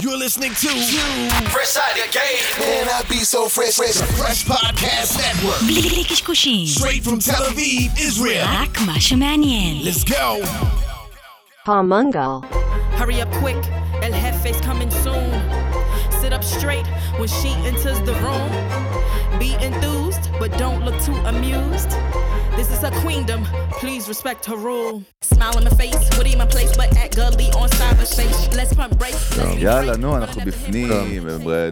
You're listening to Fresh Out of Game. Man, I be so fresh, fresh. Fresh Podcast Network. בלי קשקושים, Straight from Tel Aviv, Israel. רק מה שמעניין. Let's go. Palmungal. Hurry up quick, El Jefe's coming soon. Sit up straight when she enters the room. Be enthused, but don't look too amused. This is her queendom, please respect her rule. Smile in my face, what in my place, but act gully on cyberspace. Let's pump brakes. be יאללה, נו, אנחנו בפנים,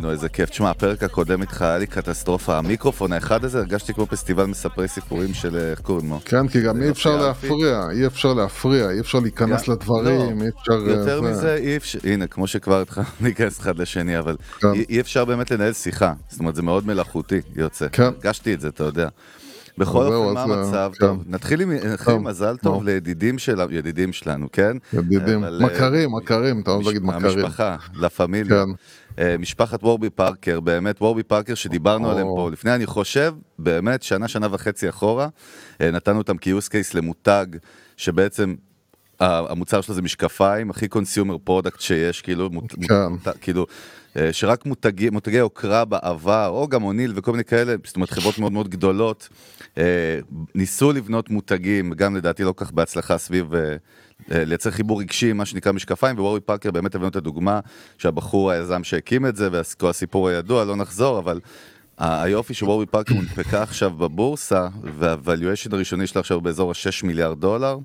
נו, איזה כיף. תשמע, הפרק הקודם איתך היה לי קטסטרופה. המיקרופון האחד הזה, הרגשתי כמו פסטיבל מספרי סיפורים של, איך קוראים לו? כן, כי גם אי אפשר יופי, להפריע, אי אפשר להפריע, אי אפשר להיכנס גם- לדברים, לא, אי אפשר... יותר זה. מזה, אי אפשר, הנה, כמו שכבר התחלנו להיכנס אחד לשני, אבל כן. אי- אי אפשר באמת לנהל שיחה. זאת אומרת, זה מאוד מלאכותי יוצא. כן. הרגשתי את זה, אתה יודע. בכל אופן, מה אה, המצב? כן. טוב, נתחיל עם מזל טוב. לידידים שלנו, ידידים שלנו, כן? ידידים, אה, מכרים, מכרים, אתה אוהב להגיד מכרים. המשפחה, לה פמיליה. כן. אה, משפחת Warby Parker, באמת, Warby Parker שדיברנו. עליהם פה לפני, אני חושב, באמת, שנה, שנה וחצי אחורה, נתנו אותם כ use case למותג, שבעצם... המוצר שלו זה משקפיים, הכי consumer product שיש, כאילו, מות, כן. מות, כאילו, אה, שרק מותגי, מותגי יוקרה בעבר, או גם אוניל וכל מיני כאלה, זאת אומרת חברות מאוד מאוד גדולות, אה, ניסו לבנות מותגים, גם לדעתי לא כל כך בהצלחה סביב... אה, לייצר חיבור רגשי, מה שנקרא משקפיים, Warby Parker באמת הבאנו את הדוגמה שהבחור היזם שהקים את זה, וכל הסיפור הידוע, לא נחזור, אבל היופי ש Warby Parker הונפקה עכשיו בבורסה, וה valuation הראשוני שלה עכשיו באזור ה-6 מיליארד דולר,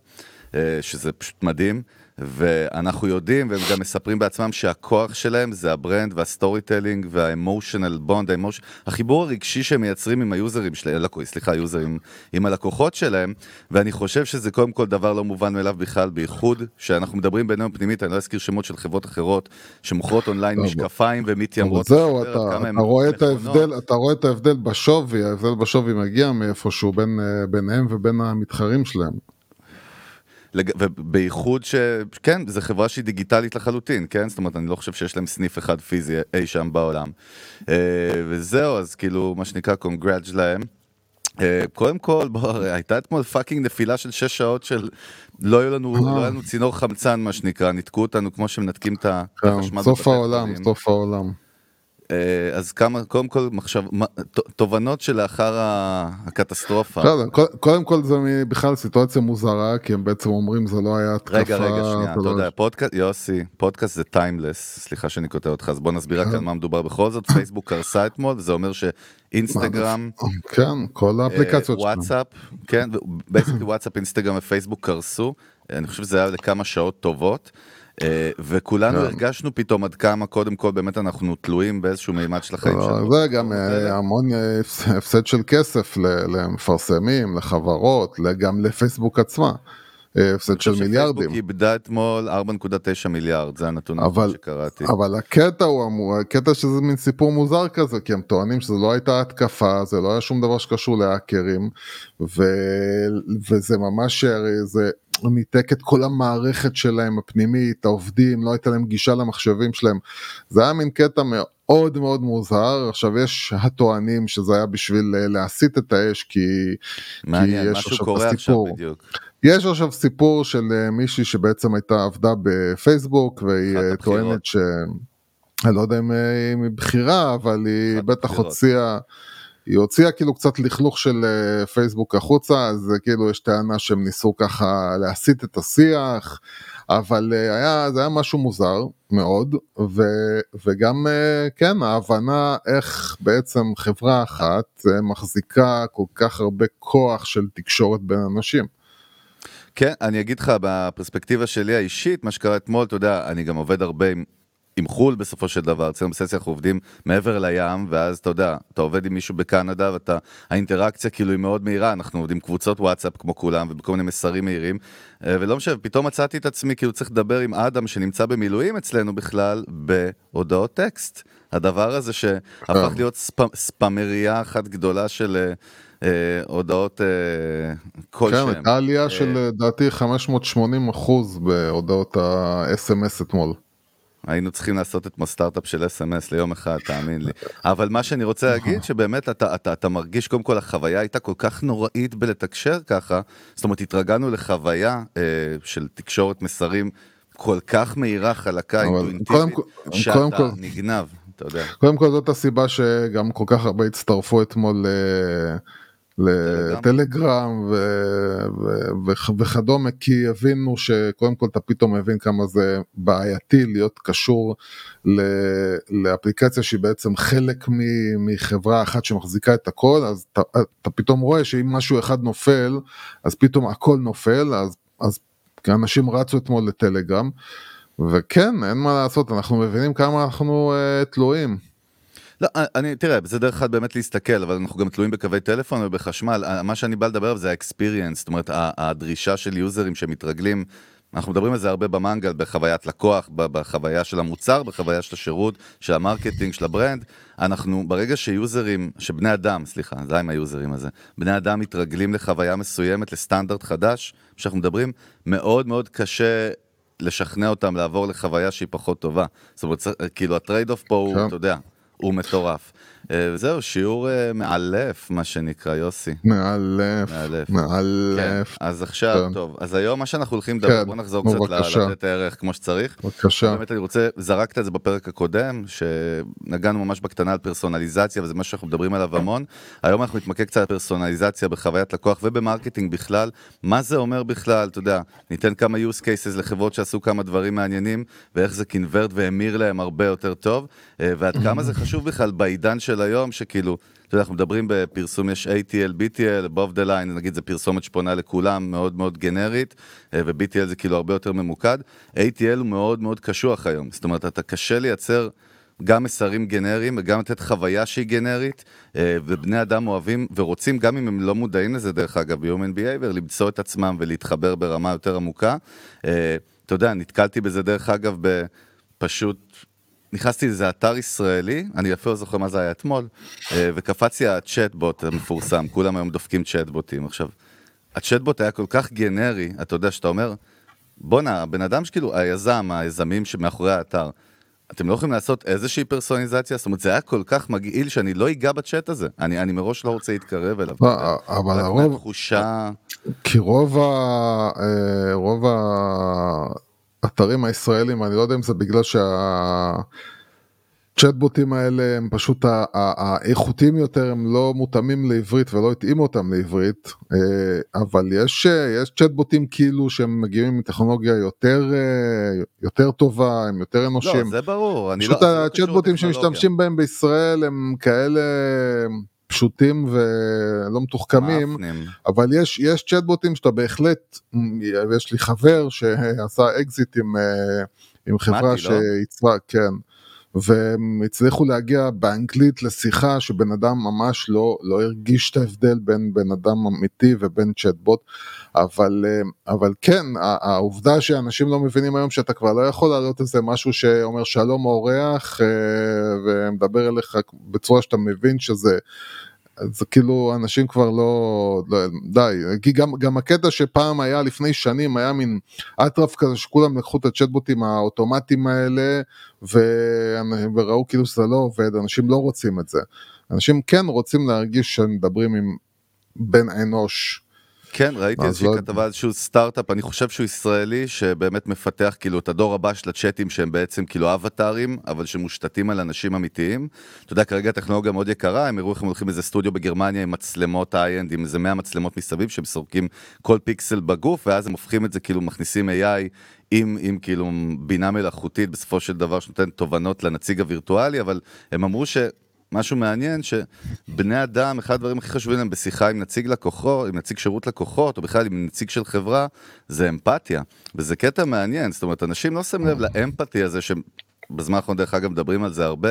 שזה פשוט מדהים. ואנחנו יודעים, והם גם מספרים בעצמם שהכוח שלהם זה ה brand וה storytelling וה emotional bond, האמוש... החיבור הרגשי שהם מייצרים עם היוזרים שלהם, סליחה, היוזרים, עם הלקוחות שלהם, ואני חושב שזה קודם כל דבר לא מובן מאליו בכלל, בייחוד שאנחנו מדברים בינינו פנימית, אני לא אזכיר שמות של חברות אחרות שמוכרות אונליין משקפיים ומתיימרות זהו, אתה, אתה רואה את. ההבדל, אתה רואה את ההבדל בשווי, ההבדל בשווי מגיע מאיפשהו בין, אה, ביניהם ובין המתחרים שלהם. לג- ובייחוד ש... כן, זו חברה שהיא דיגיטלית לחלוטין, כן? זאת אומרת, אני לא חושב שיש להם סניף אחד פיזי אי שם בעולם. אה, וזהו, אז כאילו, מה שנקרא, congrats להם. אה, קודם כל, בוא, הייתה אתמול fucking נפילה של שש שעות של לא היה לנו, לא היה לנו צינור חמצן, מה שנקרא, ניתקו אותנו כמו שמנתקים את כן, החשמל סוף העולם. סוף העולם. אה, אז כמה, קודם כל, מחשב, תובנות שלאחר הקטסטרופה. קוד- קודם כל זה בכלל סיטואציה מוזרה, כי הם בעצם אומרים זה לא היה התקפה. רגע, רגע, שנייה, זה אתה לא- יודע, פודקאסט, יוסי, פודקאסט זה timeless, סליחה שאני קוטע אותך, אז בוא נסביר כן. רק על מה מדובר בכל זאת, פייסבוק קרסה אתמול, זה אומר שאינסטגרם, כן, כל אה, האפליקציות שלהם. וואטסאפ, כן, בעצם וואטסאפ, אינסטגרם ופייסבוק קרסו, אני חושב שזה היה לכמה שעות טובות. אה, וכולנו כן. הרגשנו פתאום עד כמה קודם כל באמת אנחנו תלויים באיזשהו מימד של החיים לא, שלנו. זה גם אה, המון אה, הפס- הפסד של כסף למפרסמים, לחברות, גם לפייסבוק עצמה. אה, הפסד של מיליארדים. פייסבוק איבדה אתמול 4.9 מיליארד, זה הנתון אבל- שקראתי. אבל הקטע הוא אמור, הקטע שזה מין סיפור מוזר כזה, כי הם טוענים שזה לא הייתה התקפה, זה לא היה שום דבר שקשור להאקרים, ו... וזה ממש, זה ניתק את כל המערכת שלהם הפנימית, העובדים, לא הייתה להם גישה למחשבים שלהם, זה היה מין קטע מאוד מאוד מוזר, עכשיו יש הטוענים שזה היה בשביל אה, להסיט את האש, כי, מעניין, יש משהו עכשיו קורה עכשיו הסיפור. בדיוק. יש עכשיו סיפור של אה, מישהי שבעצם הייתה עבדה בפייסבוק והיא אה. טוענת ש... אני לא יודע אם היא בכירה אבל היא בטח. הוציאה, היא הוציאה כאילו קצת לכלוך של אה, פייסבוק החוצה אז אה, כאילו יש טענה שהם ניסו ככה להסיט את השיח אבל אה, היה, זה היה משהו מוזר מאוד ו, וגם כן ההבנה איך בעצם חברה אחת מחזיקה כל כך הרבה כוח של תקשורת בין אנשים. כן, אני אגיד לך, בפרספקטיבה שלי האישית, מה שקרה אתמול, אתה יודע, אני גם עובד הרבה עם, עם חו"ל בסופו של דבר, אצלנו בססיה אנחנו עובדים מעבר לים, ואז אתה יודע, אתה עובד עם מישהו בקנדה, ואתה, האינטראקציה כאילו היא מאוד מהירה, אנחנו עובדים קבוצות וואטסאפ כמו כולם, ובכל מיני מסרים מהירים, אה, ולא משנה, פתאום מצאתי את עצמי כאילו צריך לדבר עם אדם שנמצא במילואים אצלנו בכלל, בהודעות טקסט. הדבר הזה שהפך להיות ספ, ספאמריה אחת גדולה של... אה, אה, הודעות אה, כלשהם. כן, הייתה עלייה של לדעתי 580 אחוז בהודעות ה-SMS אתמול. היינו צריכים לעשות אתמול סטארט-אפ של אס.אם.אס ליום אחד, תאמין לי. אבל מה שאני רוצה להגיד, שבאמת אתה, אתה, אתה מרגיש, קודם כל החוויה הייתה כל כך נוראית בלתקשר ככה, זאת אומרת, התרגלנו לחוויה אה, של תקשורת מסרים כל כך מהירה, חלקה, כל- שאתה קודם כל- נגנב, אתה יודע. קודם כל זאת הסיבה שגם כל כך הרבה הצטרפו אתמול ל- לטלגרם וכדומה כי הבינו שקודם כל אתה פתאום מבין כמה זה בעייתי להיות קשור לאפליקציה שהיא בעצם חלק מחברה אחת שמחזיקה את הכל אז אתה, אתה פתאום רואה שאם משהו אחד נופל אז פתאום הכל נופל אז, אז אנשים רצו אתמול לטלגרם וכן אין מה לעשות אנחנו מבינים כמה אנחנו uh, תלויים. לא, אני, תראה, זה דרך אחת באמת להסתכל, אבל אנחנו גם תלויים בקווי טלפון ובחשמל. מה שאני בא לדבר עליו זה ה-experience, זאת אומרת, הדרישה של יוזרים שמתרגלים. אנחנו מדברים על זה הרבה במנגל, בחוויית לקוח, בחוויה של המוצר, בחוויה של השירות, של ה marketing, של ה brand. אנחנו, ברגע שיוזרים, שבני אדם, סליחה, זה עם היוזרים הזה, בני אדם מתרגלים לחוויה מסוימת, לסטנדרט חדש, שאנחנו מדברים, מאוד מאוד קשה לשכנע אותם לעבור לחוויה שהיא פחות טובה. זאת אומרת, כאילו ה trade-off פה הוא. אתה יודע, הוא מטורף. אה, וזהו, שיעור אה, מאלף, מה שנקרא, יוסי. מאלף, מאלף. כן, מאלף, אז עכשיו, כן. טוב, אז היום מה שאנחנו הולכים לדבר, כן, בוא נחזור קצת בבקשה. לתת ערך כמו שצריך. בבקשה. באמת אני רוצה, זרקת את זה בפרק הקודם, שנגענו ממש בקטנה על פרסונליזציה, וזה מה שאנחנו מדברים עליו המון. היום אנחנו נתמקד קצת על פרסונליזציה בחוויית לקוח וב marketing בכלל. מה זה אומר בכלל, אתה יודע, ניתן כמה use cases לחברות שעשו כמה דברים מעניינים, ואיך זה קינברט והמיר להם הרבה יותר טוב, אה, ועד כמה זה חשוב בכלל בעידן של היום, שכאילו, אתה יודע, אנחנו מדברים בפרסום, יש ATL, BTL, above the line, נגיד זה פרסומת שפונה לכולם, מאוד מאוד גנרית, אה, ו-BTL זה כאילו הרבה יותר ממוקד. ATL הוא מאוד מאוד קשוח היום, זאת אומרת, אתה קשה לייצר גם מסרים גנריים וגם לתת חוויה שהיא גנרית, אה, ובני אדם אוהבים ורוצים, גם אם הם לא מודעים לזה, דרך אגב, ב-Human Behavior, למצוא את עצמם ולהתחבר ברמה יותר עמוקה. אה, אתה יודע, נתקלתי בזה, דרך אגב, בפשוט... נכנסתי לאיזה אתר ישראלי, אני אפילו לא זוכר מה זה היה אתמול, אה, וקפץ לי הצ'טבוט המפורסם, כולם היום דופקים צ'טבוטים. עכשיו, הצ'טבוט היה כל כך גנרי, אתה יודע, שאתה אומר, בואנה, הבן אדם שכאילו, היזם, היזמים שמאחורי האתר, אתם לא יכולים לעשות איזושהי פרסונליזציה? זאת אומרת, זה היה כל כך מגעיל שאני לא אגע בצ'אט הזה. אני, אני מראש לא רוצה להתקרב אליו. לא, אבל רק הרוב, מהתחושה... כי רוב, ה, אה, רוב האתרים הישראלים, אני לא יודע אם זה בגלל שהצ'טבוטים האלה הם פשוט האיכותיים יותר, הם לא מותאמים לעברית ולא התאימו אותם לעברית, אה, אבל יש, אה, יש צ'טבוטים כאילו שהם מגיעים מטכנולוגיה יותר, אה, יותר טובה, הם יותר לא, אנושיים. זה ברור. אני פשוט לא, לא הצ'טבוטים. שמשתמשים בהם בישראל הם כאלה פשוטים ולא מתוחכמים. מאפנים. אבל יש, יש צ'טבוטים שאתה בהחלט, יש לי חבר שעשה אקזיט עם, אה, עם חברה מתי, לא? כן, והם הצליחו להגיע באנגלית לשיחה שבן אדם ממש לא, לא הרגיש את ההבדל בין בן אדם אמיתי ובין צ'טבוט, אבל, אה, אבל כן, העובדה שאנשים לא מבינים היום שאתה כבר לא יכול להעלות איזה משהו שאומר שלום אורח אה, ומדבר אליך בצורה שאתה מבין שזה זה כאילו אנשים כבר לא, לא די, כי גם, גם הקטע שפעם היה לפני שנים היה מין אטרף כזה שכולם לקחו את הצ'טבוטים האוטומטיים האלה ו, וראו כאילו שזה לא עובד, אנשים לא רוצים את זה. אנשים כן רוצים להרגיש שהם מדברים עם בן אנוש. כן, ראיתי איזושהי לא- כתבה איזשהו סטארט-אפ, אני חושב שהוא ישראלי, שבאמת מפתח כאילו את הדור הבא של הצ'אטים שהם בעצם כאילו אבטארים, אבל שמושתתים על אנשים אמיתיים. אתה יודע, כרגע הטכנולוגיה מאוד יקרה, הם הראו איך הם הולכים לאיזה סטודיו בגרמניה עם מצלמות high-end, עם איזה 100 מצלמות מסביב, שהם סורקים כל פיקסל בגוף, ואז הם הופכים את זה, כאילו מכניסים AI עם, עם כאילו בינה מלאכותית, בסופו של דבר שנותן תובנות לנציג הווירטואלי, אבל הם אמרו ש... משהו מעניין שבני אדם, אחד הדברים הכי חשובים להם בשיחה עם נציג לקוחות, עם נציג שירות לקוחות, או בכלל עם נציג של חברה, זה אמפתיה. וזה קטע מעניין, זאת אומרת, אנשים לא שמים לב לאמפתי הזה, שבזמן האחרון דרך אגב מדברים על זה הרבה,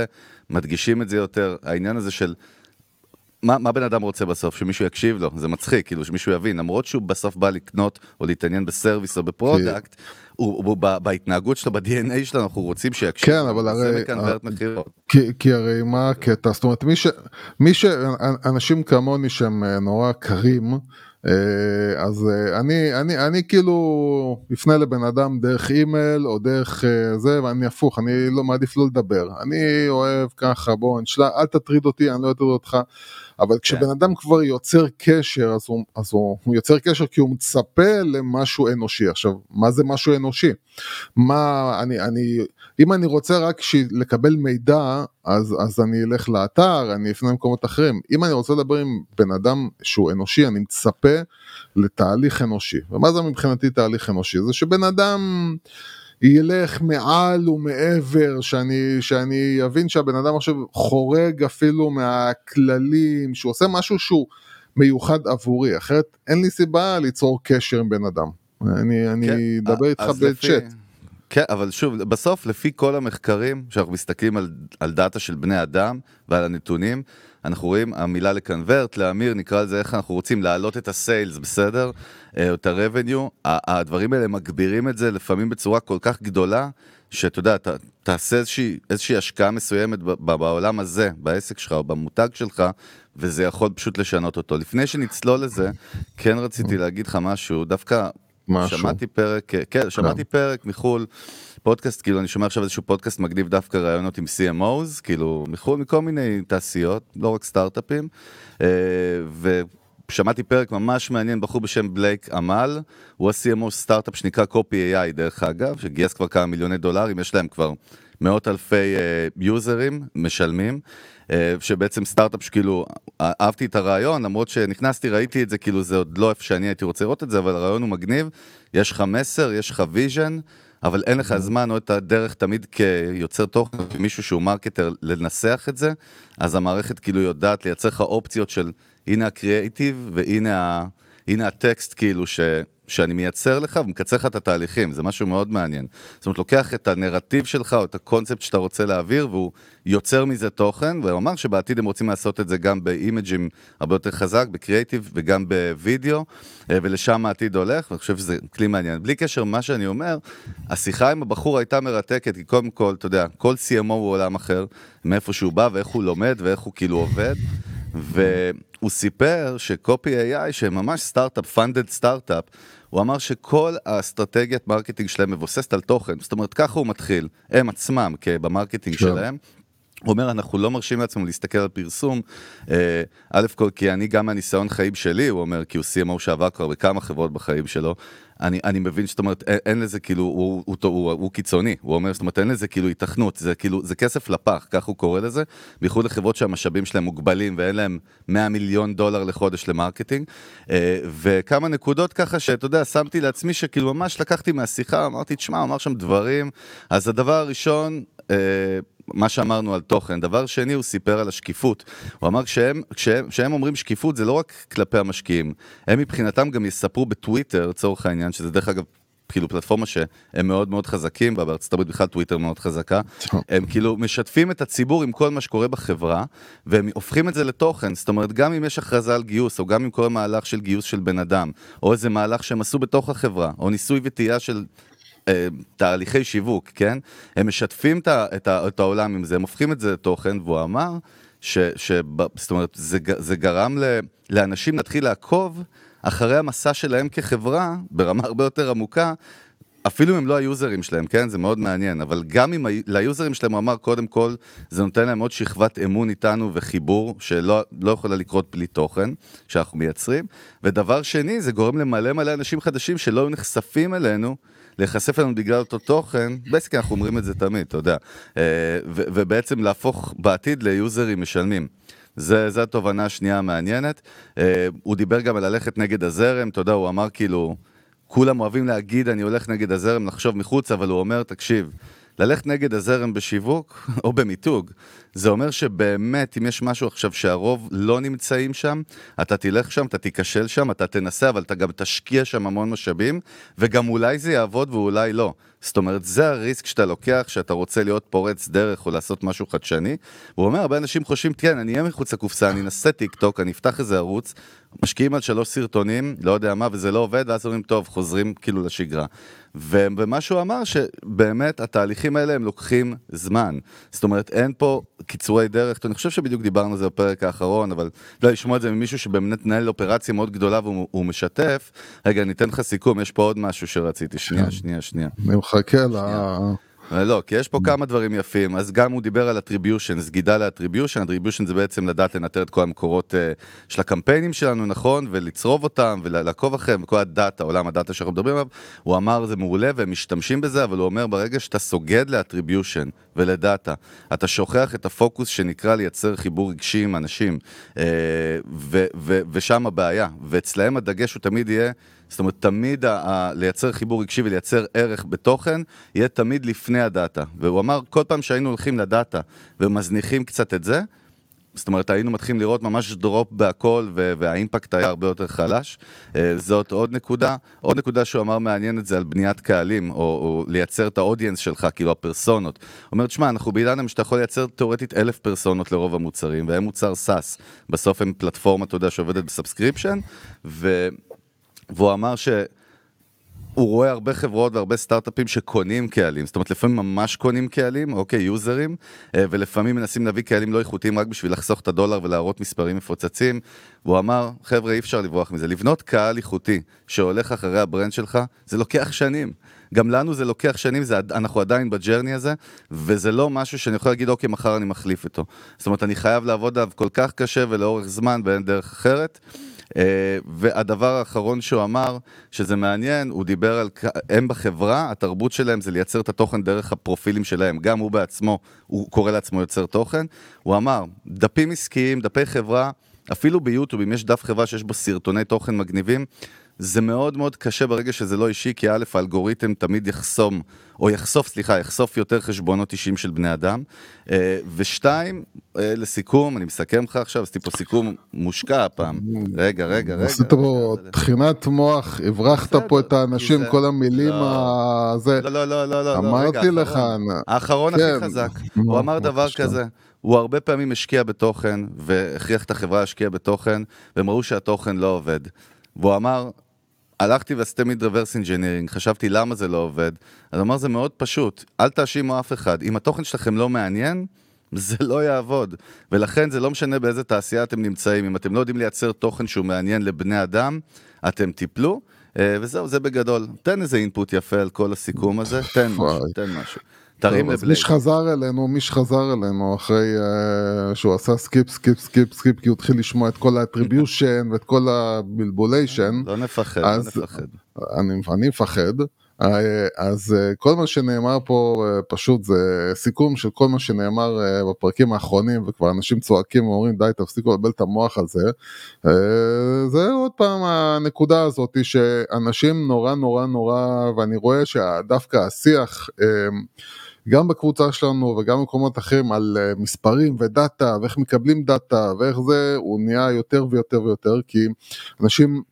מדגישים את זה יותר, העניין הזה של... מה, מה בן אדם רוצה בסוף? שמישהו יקשיב לו, זה מצחיק, כאילו שמישהו יבין, למרות שהוא בסוף בא לקנות או להתעניין ב service או ב product, הוא, הוא, ב- בהתנהגות שלו, ב-DNA שלנו, אנחנו רוצים שיקשיב. כן, אבל הרי- מקנברט מכירות. כי, כי הרי מה הקטע, זאת אומרת מי ש... מי ש... אנשים כמוני שהם אה, נורא קרים, אה, אז אה, אני, אני, אני כאילו אפנה לבן אדם דרך אימייל או דרך אה, זה, ואני הפוך, אני לא מעדיף לא לדבר. אני אוהב ככה, בוא, נשלח, אל תטריד אותי, אני לא אטריד אותך. אבל כשבן אדם כבר יוצר קשר, אז, הוא, אז הוא, הוא יוצר קשר כי הוא מצפה למשהו אנושי. עכשיו, מה זה משהו אנושי? מה, אני, אני, אם אני רוצה רק. לקבל מידע, אז, אז אני אלך לאתר, אני אפנה למקומות אחרים. אם אני רוצה לדבר עם בן אדם שהוא אנושי, אני מצפה לתהליך אנושי. ומה זה מבחינתי תהליך אנושי? זה שבן אדם... ילך מעל ומעבר, שאני, שאני אבין שהבן אדם עכשיו חורג אפילו מהכללים, שהוא עושה משהו שהוא מיוחד עבורי, אחרת אין לי סיבה ליצור קשר עם בן אדם. אני, אני כן, אדבר איתך בצ'אט. כן, אבל שוב, בסוף, לפי כל המחקרים, שאנחנו מסתכלים על, על דאטה של בני אדם ועל הנתונים, אנחנו רואים המילה לקנברט, להמיר, נקרא לזה איך אנחנו רוצים להעלות את הסיילס, בסדר? אה, את ה-revenue, הדברים האלה מגבירים את זה לפעמים בצורה כל כך גדולה, שאתה יודע, ת, תעשה איזושהי, איזושהי השקעה מסוימת בעולם הזה, בעסק שלך או במותג שלך, וזה יכול פשוט לשנות אותו. לפני שנצלול לזה, כן רציתי להגיד לך משהו, דווקא משהו. שמעתי פרק, כן, שמעתי פרק מחו"ל, פודקאסט, כאילו אני שומע עכשיו איזשהו פודקאסט מגניב דווקא רעיונות עם CMOs, כאילו מחו"ל, מכל מיני תעשיות, לא רק סטארט-אפים, אה, ושמעתי פרק ממש מעניין, בחור בשם בלייק אמל, הוא ה-CMO סטארט-אפ שנקרא Copy AI דרך אגב, שגייס כבר כמה מיליוני דולרים, יש להם כבר מאות אלפי יוזרים אה, משלמים. אה, שבעצם סטארט-אפ שכאילו, אהבתי את הרעיון, למרות שנכנסתי, ראיתי את זה, כאילו זה עוד לא איפה שאני הייתי רוצה לראות את זה, אבל הרעיון הוא מגניב, יש לך מסר, יש לך vision, אבל אין לך זמן או את הדרך תמיד כיוצר תוכן, כמישהו שהוא marketer, לנסח את זה, אז המערכת כאילו יודעת לייצר לך אופציות של הנה הקריאייטיב והנה הטקסט כאילו ש... שאני מייצר לך ומקצר לך את התהליכים, זה משהו מאוד מעניין. זאת אומרת, לוקח את הנרטיב שלך או את הקונספט שאתה רוצה להעביר והוא יוצר מזה תוכן, והוא אמר שבעתיד הם רוצים לעשות את זה גם באימג'ים הרבה יותר חזק, בקריאיטיב וגם בווידאו, אה, ולשם העתיד הולך, ואני חושב שזה כלי מעניין. בלי קשר למה שאני אומר, השיחה עם הבחור הייתה מרתקת, כי קודם כל, אתה יודע, כל CMO הוא עולם אחר, מאיפה שהוא בא ואיך הוא לומד ואיך הוא כאילו עובד. והוא סיפר ש Copy AI, שממש סטארט-אפ, funded startup, הוא אמר שכל האסטרטגיית marketing שלהם מבוססת על תוכן, זאת אומרת ככה הוא מתחיל, הם עצמם ב marketing שלהם. הוא אומר, אנחנו לא מרשים לעצמנו להסתכל על פרסום, אה, א' כל כי אני גם מהניסיון חיים שלי, הוא אומר, כי הוא CMO שעבר כבר בכמה חברות בחיים שלו, אני, אני מבין זאת אומרת, אין, אין לזה כאילו, הוא, הוא, הוא, הוא, הוא קיצוני, הוא אומר, זאת אומרת, אין לזה כאילו היתכנות, זה כאילו, זה כסף לפח, כך הוא קורא לזה, בייחוד לחברות שהמשאבים שלהם מוגבלים ואין להם 100 מיליון דולר לחודש ל marketing, אה, וכמה נקודות ככה שאתה יודע, שמתי לעצמי שכאילו ממש לקחתי מהשיחה, אמרתי, תשמע, אמר שם דברים, אז הדבר הראשון, אה, מה שאמרנו על תוכן. דבר שני, הוא סיפר על השקיפות. הוא אמר כשהם, כשהם, כשהם אומרים שקיפות זה לא רק כלפי המשקיעים, הם מבחינתם גם יספרו בטוויטר, לצורך העניין, שזה דרך אגב... כאילו פלטפורמה שהם מאוד מאוד חזקים בה, בארצות הברית בכלל טוויטר מאוד חזקה, הם כאילו משתפים את הציבור עם כל מה שקורה בחברה, והם הופכים את זה לתוכן, זאת אומרת גם אם יש הכרזה על גיוס, או גם אם קורה מהלך של גיוס של בן אדם, או איזה מהלך שהם עשו בתוך החברה, או ניסוי וטעייה של תהליכי שיווק, כן? הם משתפים את, העולם עם זה, הם הופכים את זה לתוכן, והוא אמר, ש, ש, זאת אומרת, זה, זה גרם לאנשים להתחיל לעקוב אחרי המסע שלהם כחברה, ברמה הרבה יותר עמוקה, אפילו אם הם לא היוזרים שלהם, כן? זה מאוד מעניין, אבל גם אם ליוזרים שלהם הוא אמר, קודם כל, זה נותן להם עוד שכבת אמון איתנו וחיבור, שלא לא יכולה לקרות בלי תוכן שאנחנו מייצרים. ודבר שני, זה גורם למלא מלא אנשים חדשים שלא היו נחשפים אלינו. להיחשף אלינו בגלל אותו תוכן, בעצם אנחנו אומרים את זה תמיד, אתה יודע, אה, ובעצם להפוך בעתיד ליוזרים משלמים. זה, זה התובנה השנייה המעניינת. אה, הוא דיבר גם על ללכת נגד הזרם, אתה יודע, הוא אמר כאילו, כולם אוהבים להגיד אני הולך נגד הזרם, לחשוב מחוץ, אבל הוא אומר, תקשיב, ללכת נגד הזרם בשיווק או במיתוג, זה אומר שבאמת, אם יש משהו עכשיו שהרוב לא נמצאים שם, אתה תלך שם, אתה תיכשל שם, אתה תנסה, אבל אתה גם תשקיע שם המון משאבים, וגם אולי זה יעבוד ואולי לא. זאת אומרת, זה הריסק שאתה לוקח, שאתה רוצה להיות פורץ דרך או לעשות משהו חדשני. הוא אומר, הרבה אנשים חושבים, כן, אני אהיה מחוץ לקופסה, אני אנסה טיק טוק, אני אפתח איזה ערוץ, משקיעים על שלוש סרטונים, לא יודע מה, וזה לא עובד, ואז אומרים, טוב, חוזרים כאילו לשגרה. ומה שהוא אמר שבאמת התהליכים האלה הם לוקחים זמן. זאת אומרת, אין פה קיצורי דרך, אני חושב שבדיוק דיברנו על זה בפרק האחרון, אבל לא, לשמוע את זה ממישהו שבאמת נהל אופרציה מאוד גדולה והוא משתף. רגע, אני אתן לך סיכום, יש פה עוד משהו שרציתי, שנייה, כן. שנייה, שנייה. אני מחכה ל... אה, לא, כי יש פה כמה דברים יפים, אז גם הוא דיבר על attribution, סגידה ל-attribution, attribution זה בעצם לדעת לנטר את כל המקורות uh, של הקמפיינים שלנו, נכון, ולצרוב אותם, ולעקוב אחריהם, וכל הדאטה, עולם הדאטה שאנחנו מדברים עליו, הוא אמר זה מעולה והם משתמשים בזה, אבל הוא אומר ברגע שאתה סוגד ל-attribution ולדאטה, אתה שוכח את הפוקוס שנקרא לייצר חיבור רגשי עם אנשים, uh, ושם הבעיה, ואצלהם הדגש הוא תמיד יהיה זאת אומרת, תמיד ה- ה- לייצר חיבור רגשי ולייצר ערך בתוכן, יהיה תמיד לפני הדאטה. והוא אמר, כל פעם שהיינו הולכים לדאטה ומזניחים קצת את זה, זאת אומרת, היינו מתחילים לראות ממש drop בהכל, וה impact היה הרבה יותר חלש. אה, זאת עוד נקודה. עוד נקודה שהוא אמר מעניינת זה על בניית קהלים, או, או לייצר את ה audience שלך, כאילו הפרסונות. הוא אומר, תשמע, אנחנו בעידן שאתה יכול לייצר תאורטית אלף פרסונות לרוב המוצרים, והם מוצר SaaS. בסוף הם פלטפורמה, אתה יודע, שעובדת ב subscription, ו... והוא אמר שהוא רואה הרבה חברות והרבה סטארט-אפים שקונים קהלים, זאת אומרת לפעמים ממש קונים קהלים, אוקיי, יוזרים, אה, ולפעמים מנסים להביא קהלים לא איכותיים רק בשביל לחסוך את הדולר ולהראות מספרים מפוצצים. והוא אמר, חבר'ה, אי אפשר לברוח מזה, לבנות קהל איכותי שהולך אחרי ה brand שלך, זה לוקח שנים. גם לנו זה לוקח שנים, זה, אנחנו עדיין ב journey הזה, וזה לא משהו שאני יכול להגיד, אוקיי, מחר אני מחליף איתו. זאת אומרת, אני חייב לעבוד עליו כל כך קשה ולאורך זמן ואין דרך אחרת. אה, והדבר האחרון שהוא אמר, שזה מעניין, הוא דיבר על, הם בחברה, התרבות שלהם זה לייצר את התוכן דרך הפרופילים שלהם. גם הוא בעצמו, הוא קורא לעצמו יוצר תוכן. הוא אמר, דפים עסקיים, דפי חברה, אפילו ביוטיוב, אם יש דף חברה שיש בו סרטוני תוכן מגניבים, זה מאוד מאוד קשה ברגע שזה לא אישי, כי א', האלגוריתם תמיד יחסום, או יחשוף, סליחה, יחשוף יותר חשבונות אישיים של בני אדם. אה, ושתיים, אה, לסיכום, אני מסכם לך עכשיו, עשיתי פה סיכום מושקע הפעם. רגע, רגע, רגע. עשית פה טחינת מוח, הברחת פה את האנשים, כל המילים הזה. לא, לא, לא, לא, לא. אמרתי לך. האחרון הכי כן. חזק. הוא אמר דבר כזה. הוא הרבה פעמים השקיע בתוכן, והכריח את החברה להשקיע בתוכן, והם ראו שהתוכן לא עובד. והוא אמר, הלכתי ועשיתי מיד reverse engineering, חשבתי למה זה לא עובד. אז אמר, זה מאוד פשוט, אל תאשימו אף אחד. אם התוכן שלכם לא מעניין, זה לא יעבוד. ולכן זה לא משנה באיזה תעשייה אתם נמצאים, אם אתם לא יודעים לייצר תוכן שהוא מעניין לבני אדם, אתם תיפלו. אה, וזהו, זה בגדול. תן איזה input יפה על כל הסיכום הזה, תן משהו, תן משהו. תרים לבלייק. מי שחזר אלינו, מי שחזר אלינו אחרי אה, שהוא עשה skip, skip, skip, skip, כי הוא התחיל לשמוע את כל ה attribution ואת כל הבלבוליישן. לא נפחד, לא נפחד. אני, אני מפחד. אה, אז אה, כל מה שנאמר פה פשוט זה סיכום של כל מה שנאמר בפרקים האחרונים וכבר אנשים צועקים ואומרים די תפסיקו לבלבל את המוח על זה. זה עוד פעם הנקודה הזאת שאנשים נורא נורא נורא ואני רואה שדווקא השיח גם בקבוצה שלנו וגם במקומות אחרים על אה, מספרים ודאטה ואיך מקבלים דאטה ואיך זה, הוא נהיה יותר ויותר ויותר כי אנשים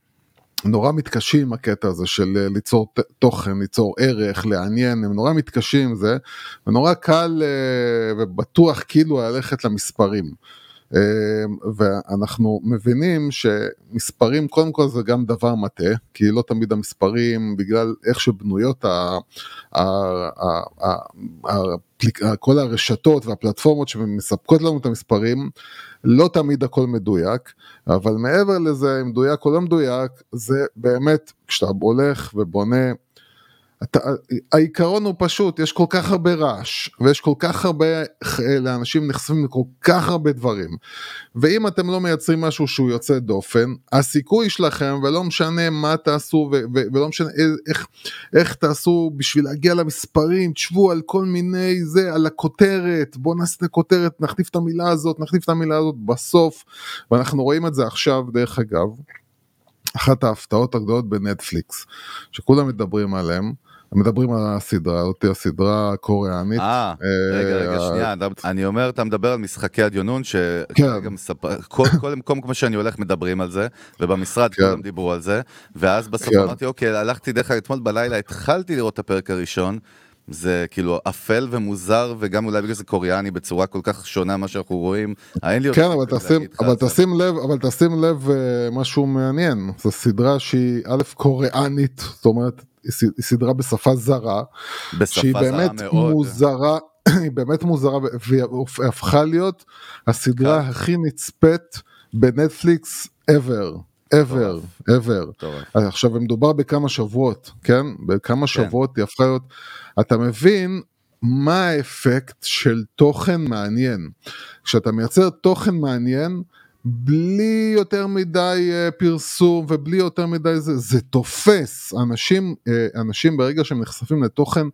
נורא מתקשים הקטע הזה של אה, ליצור תוכן, ליצור ערך, לעניין, הם נורא מתקשים עם זה, ונורא קל אה, ובטוח כאילו ללכת למספרים. אמ, ואנחנו מבינים שמספרים קודם כל זה גם דבר מטעה, כי לא תמיד המספרים בגלל איך שבנויות ה, ה, ה, ה, ה, כל הרשתות והפלטפורמות שמספקות לנו את המספרים, לא תמיד הכל מדויק, אבל מעבר לזה, אם מדויק או לא מדויק, זה באמת כשאתה הולך ובונה אתה, העיקרון הוא פשוט, יש כל כך הרבה רעש, ויש כל כך הרבה, לאנשים נחשפים לכל כך הרבה דברים, ואם אתם לא מייצרים משהו שהוא יוצא דופן, הסיכוי שלכם, ולא משנה מה תעשו, ו- ו- ולא משנה איך, איך תעשו בשביל להגיע למספרים, תשבו על כל מיני זה, על הכותרת, בואו נעשה את הכותרת, נחליף את המילה הזאת, נחליף את המילה הזאת בסוף, ואנחנו רואים את זה עכשיו, דרך אגב. אחת ההפתעות הגדולות בנטפליקס, שכולם מדברים עליהם, מדברים על הסדרה, אותי הסדרה הקוריאנית. אה, רגע, רגע, אה, שנייה, אני אומר, אתה מדבר על משחקי הדיונון, שגם מספר, כל מקום כמו שאני הולך מדברים על זה, ובמשרד כן. כולם דיברו על זה, ואז בסוף כן. אמרתי, אוקיי, הלכתי דרך אגב אתמול בלילה, התחלתי לראות את הפרק הראשון, זה כאילו אפל ומוזר וגם אולי בגלל זה קוריאני בצורה כל כך שונה מה שאנחנו רואים. אין לי כן אבל תשים, אבל תשים לב אבל תשים לב uh, משהו מעניין זו סדרה שהיא א' קוריאנית זאת אומרת סדרה בשפה זרה, בשפה שהיא זרה באמת מאוד. מוזרה, היא באמת מוזרה, והיא הפכה להיות הסדרה כן. הכי נצפית בנטפליקס ever, ever, ever. אז עכשיו מדובר בכמה שבועות, כן? בכמה שבועות היא הפכה להיות, אתה מבין מה האפקט של תוכן מעניין. כשאתה מייצר תוכן מעניין, בלי יותר מדי אה, פרסום ובלי יותר מדי זה, זה תופס. אנשים, אה, אנשים ברגע שהם נחשפים לתוכן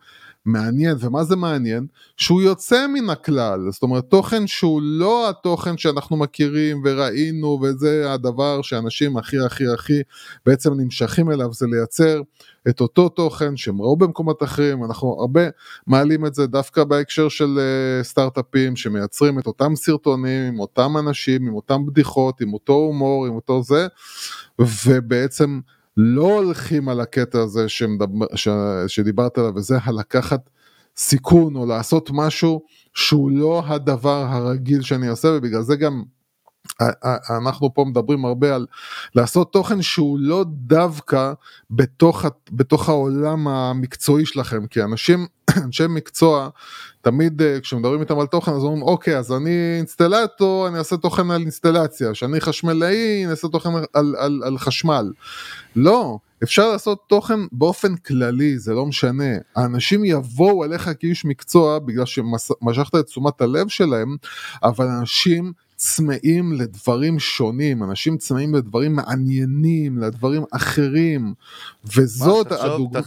מעניין, ומה זה מעניין? שהוא יוצא מן הכלל, זאת אומרת תוכן שהוא לא התוכן שאנחנו מכירים וראינו וזה הדבר שאנשים הכי הכי הכי בעצם נמשכים אליו זה לייצר את אותו תוכן שהם ראו במקומות אחרים, אנחנו הרבה מעלים את זה דווקא בהקשר של uh, סטארט-אפים שמייצרים את אותם סרטונים עם אותם אנשים, עם אותם בדיחות, עם אותו הומור, עם אותו זה, ובעצם לא הולכים על הקטע הזה שמדבר, ש, שדיברת עליו, וזה הלקחת סיכון או לעשות משהו שהוא לא הדבר הרגיל שאני עושה, ובגלל זה גם אנחנו פה מדברים הרבה על לעשות תוכן שהוא לא דווקא בתוך, בתוך העולם המקצועי שלכם, כי אנשים, אנשי מקצוע, תמיד אה, כשמדברים איתם על תוכן אז אומרים אוקיי אז אני אינסטלטור אני אעשה תוכן על אינסטלציה, שאני חשמלאי אני אעשה תוכן על, על, על חשמל. לא, אפשר לעשות תוכן באופן כללי, זה לא משנה. האנשים יבואו אליך כאיש מקצוע בגלל שמשכת את תשומת הלב שלהם, אבל אנשים צמאים לדברים שונים, אנשים צמאים לדברים מעניינים, לדברים אחרים, וזאת הדוגמה.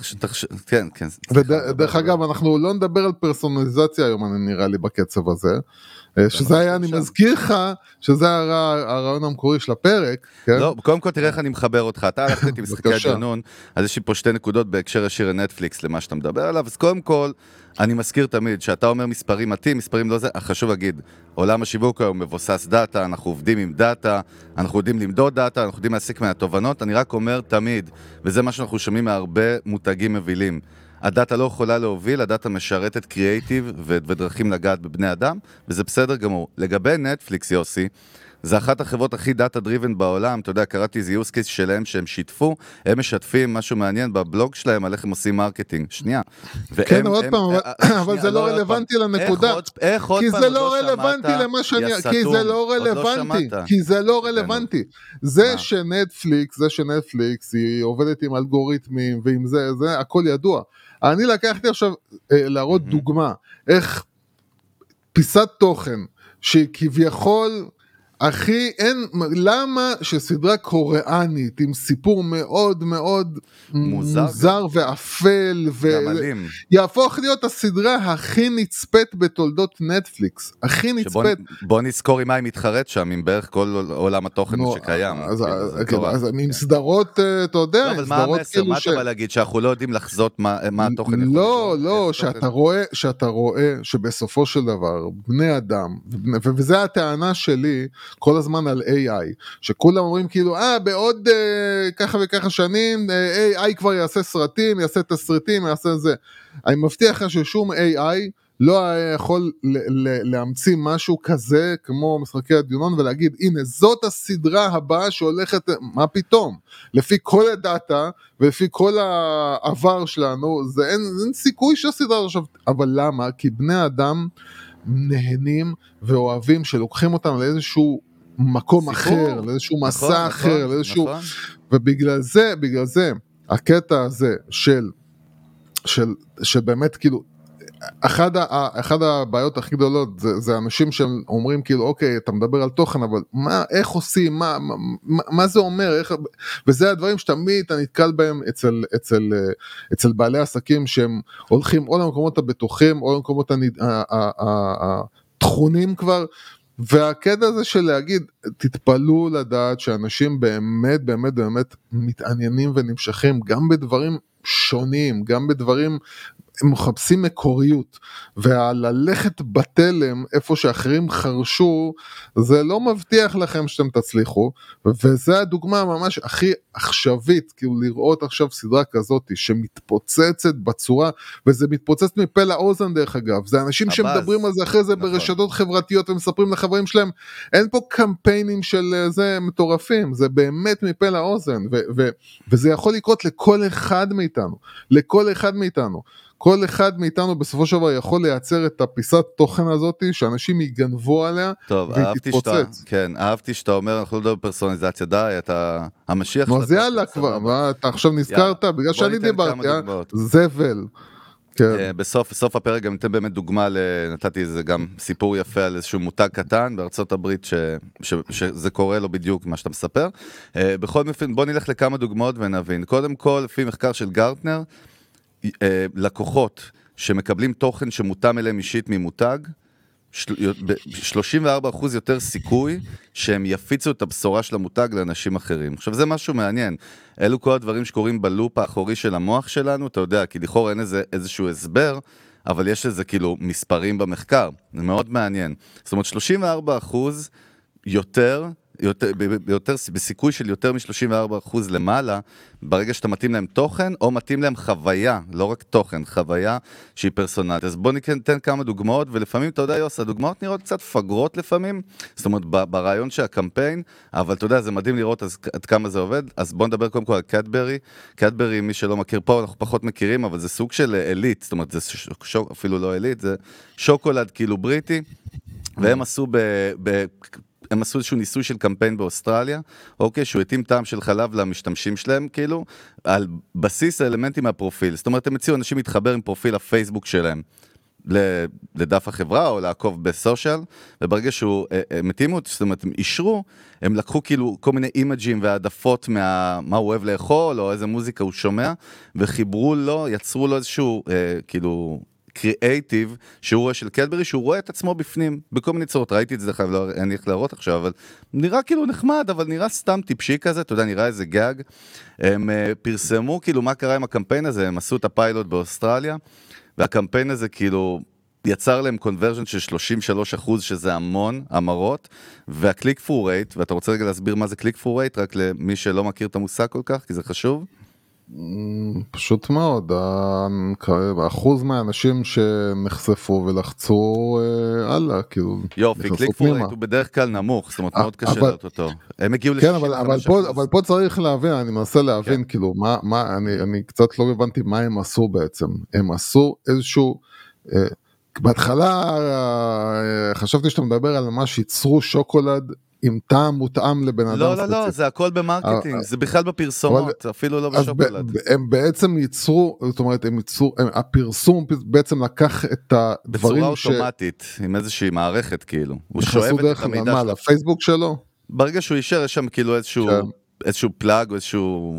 כן, כן. ודרך אגב, אנחנו לא נדבר על פרסונליזציה היום, אני נראה לי, בקצב הזה. שזה היה, אני מזכיר לך, שזה הרעיון המקורי של הפרק. כן? לא, קודם כל תראה איך אני מחבר אותך, אתה הלכת איתי משחקי הג'אנון, אז יש לי פה שתי נקודות בהקשר ישיר לנטפליקס למה שאתה מדבר עליו, אז קודם כל, אני מזכיר תמיד, שאתה אומר מספרים מתאים, מספרים לא זה, חשוב להגיד, עולם השיווק היום מבוסס דאטה, אנחנו עובדים עם דאטה, אנחנו יודעים למדוד דאטה, אנחנו יודעים להסיק מהתובנות, אני רק אומר תמיד, וזה מה שאנחנו שומעים מהרבה מותגים מובילים. הדאטה לא יכולה להוביל, הדאטה משרתת קריאייטיב ודרכים לגעת בבני אדם, וזה בסדר גמור. לגבי נטפליקס, יוסי, זה אחת החברות הכי data driven בעולם, אתה יודע, קראתי איזה use case שלהם שהם שיתפו, הם משתפים משהו מעניין בבלוג שלהם על איך הם עושים מרקטינג, שנייה. כן, עוד פעם, אבל זה לא רלוונטי לנקודה, כי זה לא רלוונטי למה שאני, כי זה לא רלוונטי, כי זה לא רלוונטי. זה שנטפליקס, זה שנטפליקס היא עובדת עם אלגוריתמים ועם זה, זה הכל ידוע. אני לקחתי עכשיו להראות דוגמה, איך פיסת תוכן שהיא כביכול אחי, אין, למה שסדרה קוריאנית עם סיפור מאוד מאוד מוזר, מוזר ואפל, ויהפוך להיות הסדרה הכי נצפית בתולדות נטפליקס, הכי נצפית. בוא נזכור עם מה היא מתחרט שם, עם בערך כל עולם התוכן נו, שקיים. אז, כאילו, אז, אז עם סדרות, אתה יודע, לא, אבל מה המסר, כאילו מה ש... אתה בא להגיד, שאנחנו לא יודעים לחזות מה, מה התוכן לא, לא, שאתה רואה, שאתה רואה שבסופו של דבר, בני אדם, וזו הטענה שלי, כל הזמן על AI, שכולם אומרים כאילו, אה, בעוד אה, ככה וככה שנים, אה, AI כבר יעשה סרטים, יעשה תסריטים, יעשה זה. אני מבטיח לך ששום AI לא היה יכול להמציא משהו כזה כמו משחקי הדיונון ולהגיד הנה זאת הסדרה הבאה שהולכת, מה פתאום? לפי כל הדאטה ולפי כל העבר שלנו, זה אין, אין סיכוי שהסדרה עכשיו, אבל למה? כי בני אדם נהנים ואוהבים שלוקחים אותם לאיזשהו מקום סיפור. אחר, לאיזשהו נכון, מסע נכון, אחר, נכון, לאיזשהו... נכון. ובגלל זה, בגלל זה, הקטע הזה של, של, שבאמת כאילו, אחד, ה, אחד הבעיות הכי גדולות זה, זה אנשים שאומרים כאילו אוקיי אתה מדבר על תוכן אבל מה איך עושים? מה, מה, מה זה אומר? איך, וזה הדברים שתמיד אתה נתקל בהם אצל, אצל, אצל בעלי עסקים שהם הולכים או למקומות הבטוחים או למקומות התכונים כבר והקטע הזה של להגיד, תתפלאו לדעת שאנשים באמת באמת באמת מתעניינים ונמשכים גם בדברים שונים, גם בדברים הם מחפשים מקוריות, והללכת בתלם איפה שאחרים חרשו, זה לא מבטיח לכם שאתם תצליחו, וזה הדוגמה ממש הכי עכשווית, כאילו לראות עכשיו סדרה כזאת שמתפוצצת בצורה, וזה מתפוצץ מפה לאוזן דרך אגב, זה אנשים הבאז. שמדברים על זה אחרי זה נכון. ברשתות חברתיות ומספרים לחברים שלהם, אין פה קמפיינים של אה, זה מטורפים, זה באמת מפה לאוזן, ו- ו- וזה יכול לקרות לכל אחד מאיתנו, לכל אחד מאיתנו. כל אחד מאיתנו בסופו של דבר יכול לייצר את הפיסת תוכן הזאת שאנשים יגנבו עליה טוב, והיא אהבתי שאתה, תתפוצץ. כן, אהבתי שאתה אומר, אנחנו לא מדברים בפרסונליזציה, די, אתה המשיח נו אז יאללה כבר. מה, אתה עכשיו נזכרת? יאללה, בגלל שאני דיברתי, אה? זבל. כן. אה, בסוף בסוף הפרק גם ניתן באמת דוגמה. נתתי איזה גם סיפור יפה על איזשהו מותג קטן בארצות הברית ש... ש... שזה קורה לו בדיוק מה שאתה מספר. אה, בכל אופן בוא נלך לכמה דוגמאות ונבין. קודם כל, לפי מחקר של גרטנר, לקוחות שמקבלים תוכן שמותאם אליהם אישית ממותג, של- ב- 34% יותר סיכוי שהם יפיצו את הבשורה של המותג לאנשים אחרים. עכשיו זה משהו מעניין, אלו כל הדברים שקורים בלופ האחורי של המוח שלנו, אתה יודע, כי לכאורה אין איזה, איזשהו הסבר, אבל יש לזה כאילו מספרים במחקר, זה מאוד מעניין. זאת אומרת 34% יותר, יותר, ב- ב- יותר, בסיכוי של יותר מ-34% למעלה, ברגע שאתה מתאים להם תוכן, או מתאים להם חוויה, לא רק תוכן, חוויה שהיא פרסונלית. אז בוא ניתן כמה דוגמאות, ולפעמים, אתה יודע, יוס, הדוגמאות נראות קצת פגרות לפעמים, זאת אומרת, ברעיון של הקמפיין, אבל אתה יודע, זה מדהים לראות אז, עד כמה זה עובד. אז בוא נדבר קודם כל על קטברי. קטברי, מי שלא מכיר פה, אנחנו פחות מכירים, אבל זה סוג של עילית, זאת אומרת, זה ש- שוק, אפילו לא עילית, זה שוקולד כאילו בריטי, והם עשו ב... ב הם עשו איזשהו ניסוי של קמפיין באוסטרליה, אוקיי, שהוא התאים טעם של חלב למשתמשים שלהם, כאילו, על בסיס האלמנטים מהפרופיל. זאת אומרת, הם הציעו אנשים להתחבר עם פרופיל הפייסבוק שלהם. לדף החברה או לעקוב בסושיאל, וברגע שהוא, אה, הם התאימו, זאת אומרת, הם אישרו, הם לקחו כאילו כל מיני אימג'ים והעדפות מה מה הוא אוהב לאכול, או איזה מוזיקה הוא שומע, וחיברו לו, יצרו לו איזשהו, אה, כאילו, קריאייטיב שהוא רואה של קדברי, שהוא רואה את עצמו בפנים, בכל מיני צורות, ראיתי את זה, אגב, לא, אין לי איך להראות עכשיו, אבל נראה כאילו נחמד, אבל נראה סתם טיפשי כזה, אתה יודע, נראה איזה גג. הם אה, פרסמו כאילו מה קרה עם הקמפיין הזה, הם עשו את הפיילוט באוסטרליה, והקמפיין הזה כאילו יצר להם conversion של 33 אחוז, שזה המון המרות, וה click through rate, ואתה רוצה רגע להסביר מה זה click through rate, רק למי שלא מכיר את המושג כל כך, כי זה חשוב? פשוט מאוד, האחוז מהאנשים שנחשפו ולחצו אה, הלאה, כאילו, יופי, click through פנימה. rate הוא בדרך כלל נמוך, זאת אומרת אה, מאוד קשה לראות אותו. הם הגיעו כן, אבל, אבל, ל-65 פה, אבל פה צריך להבין, אני מנסה להבין, כאילו, מה, מה, אני, אני קצת לא הבנתי מה הם עשו בעצם. הם עשו איזשהו, אה, בהתחלה חשבתי שאתה מדבר על ממש ייצרו שוקולד עם טעם מותאם לבן אדם לא, לא, לא, ספציפי. זה הכל במרקטינג, אה, זה בכלל בפרסומות, אפילו לא בשוקולד. הם בעצם ייצרו, זאת אומרת, הם ייצרו, הפרסום בעצם לקח את הדברים בצורה. אוטומטית, עם איזושהי מערכת כאילו. הוא שואב את המידע מה, שלו. לפייסבוק שלו? ברגע שהוא אישר, יש שם כאילו איזשהו כן. איזשהו פלאג או איזשהו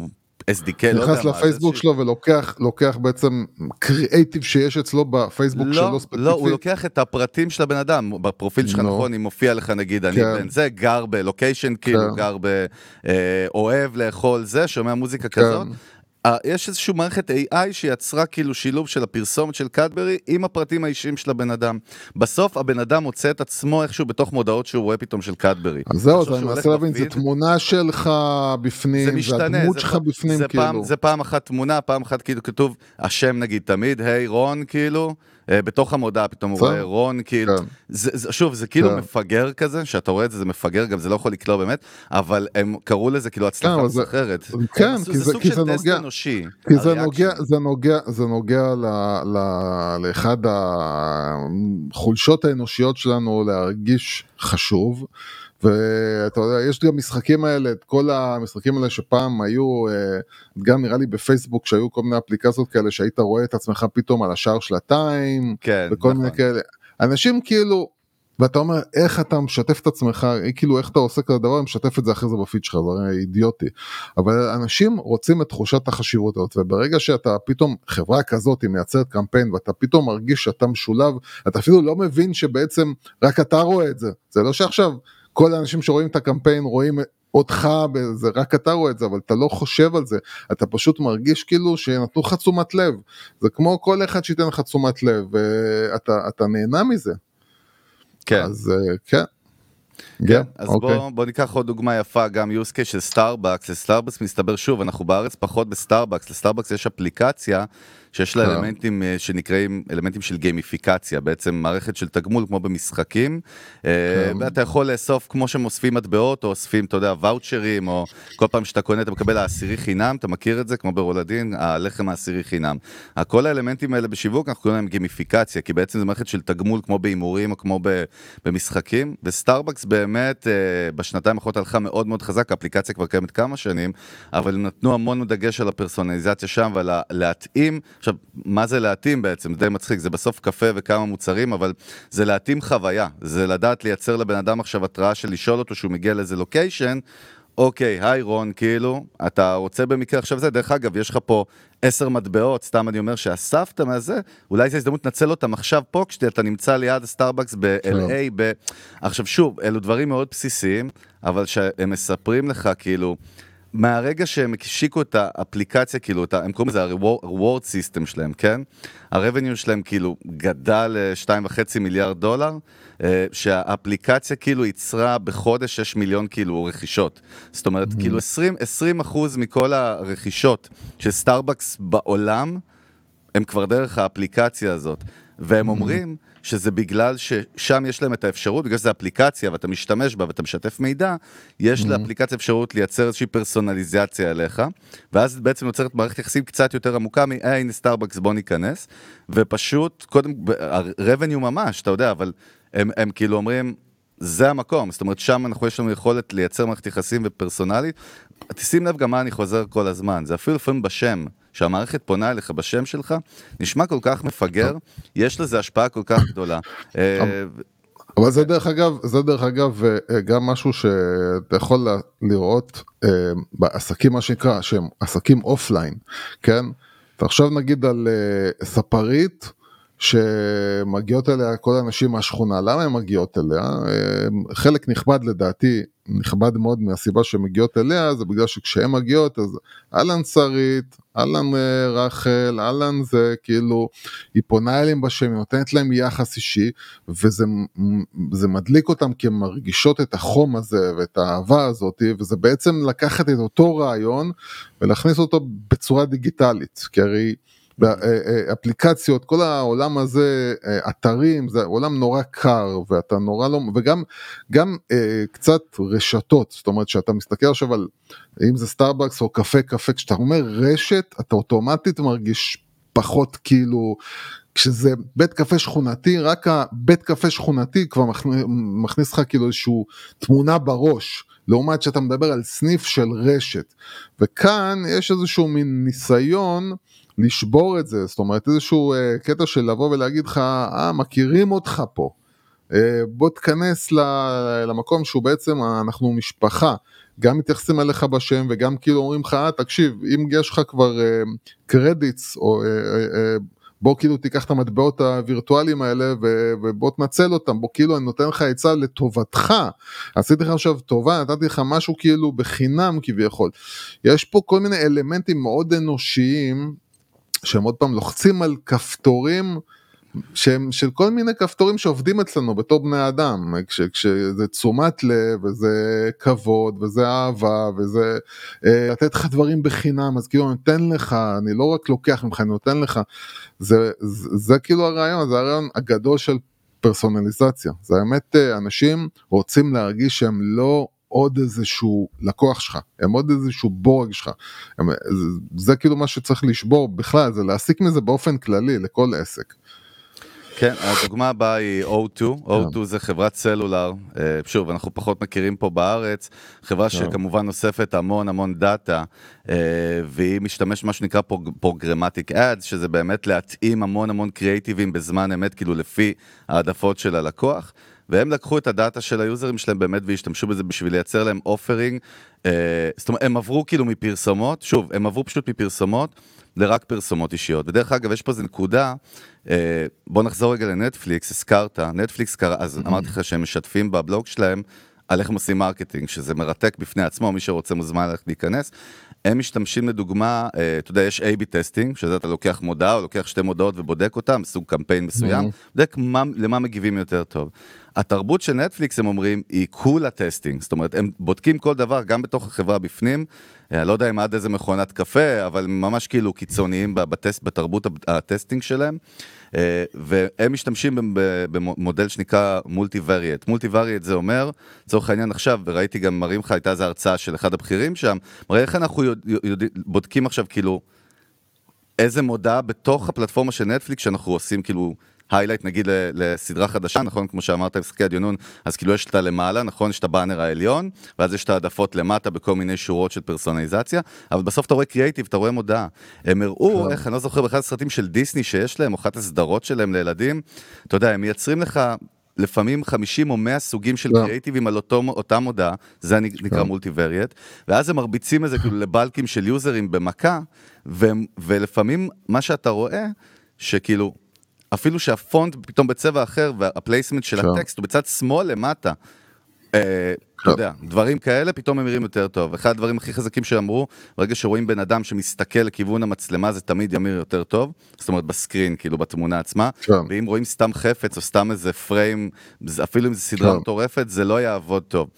SDK, לא יודע נכנס מה. לפייסבוק זה שלו ולוקח לוקח בעצם קריאייטיב שיש אצלו בפייסבוק לא, שלו ספציפי. לא, הוא לוקח את הפרטים של הבן אדם, בפרופיל שלך נו. נכון, אם מופיע לך נגיד, אני כן. בן זה, גר בלוקיישן, כאילו, כן. גר ב... אה, אוהב לאכול זה, שומע מוזיקה כזאת. אה, יש איזושהי מערכת AI שיצרה כאילו שילוב של הפרסומת של קדברי עם הפרטים האישיים של הבן אדם. בסוף הבן אדם מוצא את עצמו איכשהו בתוך מודעות שהוא רואה פתאום של קדברי. אז זהו, אני מנסה להבין, זה תמונה שלך בפנים, זה משתנה, הדמות שלך בפנים, כאילו. זה פעם אחת תמונה, פעם אחת כאילו כתוב השם נגיד תמיד, היי רון כאילו, בתוך המודעה פתאום הוא. רואה רון כאילו, כן. שוב זה כאילו כן. מפגר כזה, שאתה רואה את זה זה מפגר, גם זה לא יכול לקלוע באמת, אבל הם קראו לזה כאילו הצלחה זה- מסחררת. כן, כי זה- סוג כי של זה טסט אנושי. כי זה. נוגע, זה נוגע, זה נוגע ל, ל, לאחד החולשות האנושיות שלנו להרגיש חשוב. ואתה יודע, יש גם משחקים האלה, את כל המשחקים האלה שפעם היו, אה, גם נראה לי בפייסבוק, שהיו כל מיני אפליקציות כאלה, שהיית רואה את עצמך פתאום על השער של הטיים, כן, וכל נכון. מיני כאלה. אנשים כאילו, ואתה אומר, איך אתה משתף את עצמך, כאילו איך אתה עושה כזה דבר, משתף את זה אחרי זה בפיד שלך, זה הרי אידיוטי. אבל אנשים רוצים את תחושת החשיבות הזאת, וברגע שאתה פתאום, חברה כזאת היא מייצרת קמפיין, ואתה פתאום מרגיש שאתה משולב, אתה אפילו לא מבין שבעצם רק אתה רואה את זה. זה לא שעכשיו כל האנשים שרואים את הקמפיין רואים אותך, זה רק אתה רואה את זה, אבל אתה לא חושב על זה, אתה פשוט מרגיש כאילו שנתנו לך תשומת לב, זה כמו כל אחד שייתן לך תשומת לב, ואתה נהנה מזה. כן. אז אה, כן. כן, אז אוקיי. בוא, בוא ניקח עוד דוגמה יפה, גם case של סטארבקס, לסטארבקס מסתבר שוב, אנחנו בארץ פחות בסטארבקס, לסטארבקס יש אפליקציה שיש לה כן. אלמנטים אה, שנקראים אלמנטים של גיימיפיקציה, בעצם מערכת של תגמול כמו במשחקים, אה, כן. ואתה יכול לאסוף כמו שהם אוספים מטבעות, או אוספים, אתה יודע, voucherים, או כל פעם שאתה קונה אתה מקבל העשירי חינם, אתה מכיר את זה? כמו ברולדין, הלחם העשירי חינם. כל האלמנטים האלה בשיווק, אנחנו קוראים להם גיימיפיקציה, כי בעצם זו מערכת של תגמול כמו בהימורים או כמו במשחקים, וסטארבקס באמת אה, בשנתיים האחרונות הלכה מאוד מאוד חזק, האפליקציה כבר קיימת כמה שנים, אבל הם נתנו המון דגש על הפרסונליזציה שם ועל להתאים. עכשיו, מה זה להתאים בעצם? זה די מצחיק, זה בסוף קפה וכמה מוצרים, אבל זה להתאים חוויה. זה לדעת לייצר לבן אדם עכשיו התראה של לשאול אותו שהוא מגיע לאיזה location, אוקיי, hi רון, כאילו, אתה רוצה במקרה עכשיו זה, דרך אגב, יש לך פה עשר מטבעות, סתם אני אומר שאספת מהזה, אולי זו הזדמנות לנצל אותם עכשיו פה, כשאתה נמצא ליד הסטארבקס ב-LA, ב... עכשיו שוב, אלו דברים מאוד בסיסיים, אבל שהם מספרים לך, כאילו, מהרגע שהם השיקו את האפליקציה, כאילו, הם קוראים לזה ה-reward system שלהם, כן? ה-revenue שלהם כאילו גדל ל-2.5 מיליארד דולר, אה, שהאפליקציה כאילו ייצרה בחודש 6 מיליון כאילו רכישות. זאת אומרת, mm-hmm. כאילו 20, 20 אחוז מכל הרכישות של סטארבקס בעולם, הם כבר דרך האפליקציה הזאת. והם mm-hmm. אומרים... שזה בגלל ששם יש להם את האפשרות, בגלל שזה אפליקציה ואתה משתמש בה ואתה משתף מידע, יש mm-hmm. לאפליקציה אפשרות לייצר איזושהי פרסונליזציה אליך, ואז בעצם נוצרת מערכת יחסים קצת יותר עמוקה מ, אה, הנה סטארבקס, בוא ניכנס, ופשוט, קודם, ה-revenue ממש, אתה יודע, אבל הם, הם כאילו אומרים, זה המקום, זאת אומרת, שם אנחנו, יש לנו יכולת לייצר מערכת יחסים ופרסונלית. תשים לב גם מה אני חוזר כל הזמן, זה אפילו לפעמים בשם. שהמערכת פונה אליך בשם שלך, נשמע כל כך מפגר, יש לזה השפעה כל כך גדולה. אה, אבל זה דרך אגב, זה דרך אגב אה, גם משהו שאתה יכול לראות אה, בעסקים מה שנקרא, שהם עסקים אופליין, כן? ועכשיו נגיד על ספרית, שמגיעות אליה כל האנשים מהשכונה, למה הן מגיעות אליה? חלק נכבד לדעתי נכבד מאוד מהסיבה שהן מגיעות אליה זה בגלל שכשהן מגיעות אז אהלן שרית, אהלן אה, רחל, אהלן זה כאילו היא פונה אליהם בשם, היא נותנת להם יחס אישי וזה מדליק אותם כי הן מרגישות את החום הזה ואת האהבה הזאת וזה בעצם לקחת את אותו רעיון ולהכניס אותו בצורה דיגיטלית כי הרי אפליקציות, כל העולם הזה, אה, אתרים, זה עולם נורא קר ואתה נורא לא, וגם גם קצת רשתות, זאת אומרת שאתה מסתכל עכשיו על אם זה סטארבקס או קפה קפה, כשאתה אומר רשת אתה אוטומטית מרגיש פחות כאילו כשזה בית קפה שכונתי, רק הבית קפה שכונתי כבר מכניס לך כאילו איזושהי תמונה בראש, לעומת שאתה מדבר על סניף של רשת. וכאן יש איזשהו מין ניסיון לשבור את זה, זאת אומרת איזשהו אה, קטע של לבוא ולהגיד לך, אה, מכירים אותך פה. אה, בוא תכנס למקום שהוא בעצם, אנחנו משפחה, גם מתייחסים אליך בשם וגם כאילו אומרים לך, אה, תקשיב, אם יש לך כבר אה, קרדיטס, או אה, אה, אה, בוא כאילו תיקח את המטבעות הווירטואליים האלה ובוא תנצל אותם, בוא כאילו אני נותן לך עצה לטובתך, עשיתי לך עכשיו טובה, נתתי לך משהו כאילו בחינם כביכול. יש פה כל מיני אלמנטים מאוד אנושיים שהם עוד פעם לוחצים על כפתורים שהם של כל מיני כפתורים שעובדים אצלנו בתור בני אדם, כש, כשזה תשומת לב וזה כבוד וזה אהבה וזה אה, לתת לך דברים בחינם, אז כאילו אני נותן לך, אני לא רק לוקח ממך, אני נותן לך, זה, זה, זה כאילו הרעיון, זה הרעיון הגדול של פרסונליזציה, זה האמת אה, אנשים רוצים להרגיש שהם לא עוד איזשהו לקוח שלך, הם עוד איזשהו בורג שלך. הם, זה, זה כאילו מה שצריך לשבור בכלל, זה להסיק מזה באופן כללי לכל עסק. כן, הדוגמה הבאה היא O2, O2 זה חברת סלולר, אה, שוב, אנחנו פחות מכירים פה בארץ, חברה שכמובן אוספת המון המון דאטה, אה, והיא משתמשת במה שנקרא programmatic ads, שזה באמת להתאים המון המון creativeים בזמן אמת, כאילו לפי העדפות של הלקוח. והם לקחו את הדאטה של ה userים שלהם באמת והשתמשו בזה בשביל לייצר להם offering. אה, זאת אומרת, הם עברו כאילו מפרסומות, שוב, הם עברו פשוט מפרסומות לרק פרסומות אישיות. ודרך אגב, יש פה איזה נקודה, אה, בוא נחזור רגע לנטפליקס, הזכרת, נטפליקס קרה, אז אמרתי לך שהם משתפים בבלוג שלהם על איך הם עושים מרקטינג, שזה מרתק בפני עצמו, מי שרוצה מוזמן ללכת להיכנס. הם משתמשים לדוגמה, אה, אתה יודע, יש A-B testing, שזה אתה לוקח מודעה או לוקח שתי מודעות ובודק אותם, סוג קמפיין מסוים, בודק מה, למה מגיבים יותר טוב. התרבות של נטפליקס, הם אומרים, היא כולה testing, זאת אומרת, הם בודקים כל דבר, גם בתוך החברה בפנים, אה, אני לא יודע אם עד איזה מכונת קפה, אבל ממש כאילו קיצוניים בטסט, בתרבות ה testing שלהם. אה, והם משתמשים במודל שנקרא multivariate. multivariate זה אומר, לצורך העניין עכשיו, וראיתי גם, מראים לך, הייתה איזו הרצאה של אחד הבכירים שם, מראה איך אנחנו יודע, יודע, בודקים עכשיו כאילו איזה מודעה בתוך הפלטפורמה של נטפליקס שאנחנו עושים כאילו היילייט נגיד לסדרה חדשה, נכון? כמו שאמרת, משחקי הדיונון, אז כאילו יש את הלמעלה, נכון? יש את הבאנר העליון, ואז יש את העדפות למטה בכל מיני שורות של פרסונליזציה, אבל בסוף אתה רואה קריאייטיב, אתה רואה מודעה. הם הראו, איך, אני לא זוכר, באחד הסרטים של דיסני שיש להם, או אחת הסדרות שלהם לילדים, אתה יודע, הם מייצרים לך לפעמים 50 או 100 סוגים של קריאייטיבים על אותו, אותה מודעה, זה נקרא מולטיבריאט, ואז הם מרביצים את זה כאילו לבלקים של יוזרים במכה, ו, ולפעמים מה שאתה רואה, שכאילו, אפילו שהפונט פתאום בצבע אחר וה placement של הטקסט הוא בצד שמאל למטה. אה, אתה יודע, דברים כאלה פתאום הם נראים יותר טוב. אחד הדברים הכי חזקים שאמרו, ברגע שרואים בן אדם שמסתכל לכיוון המצלמה זה תמיד ימיר יותר טוב, זאת אומרת ב screen, כאילו בתמונה עצמה, ואם רואים סתם חפץ או סתם איזה frame, אפילו אם זו סדרה מטורפת, זה לא יעבוד טוב.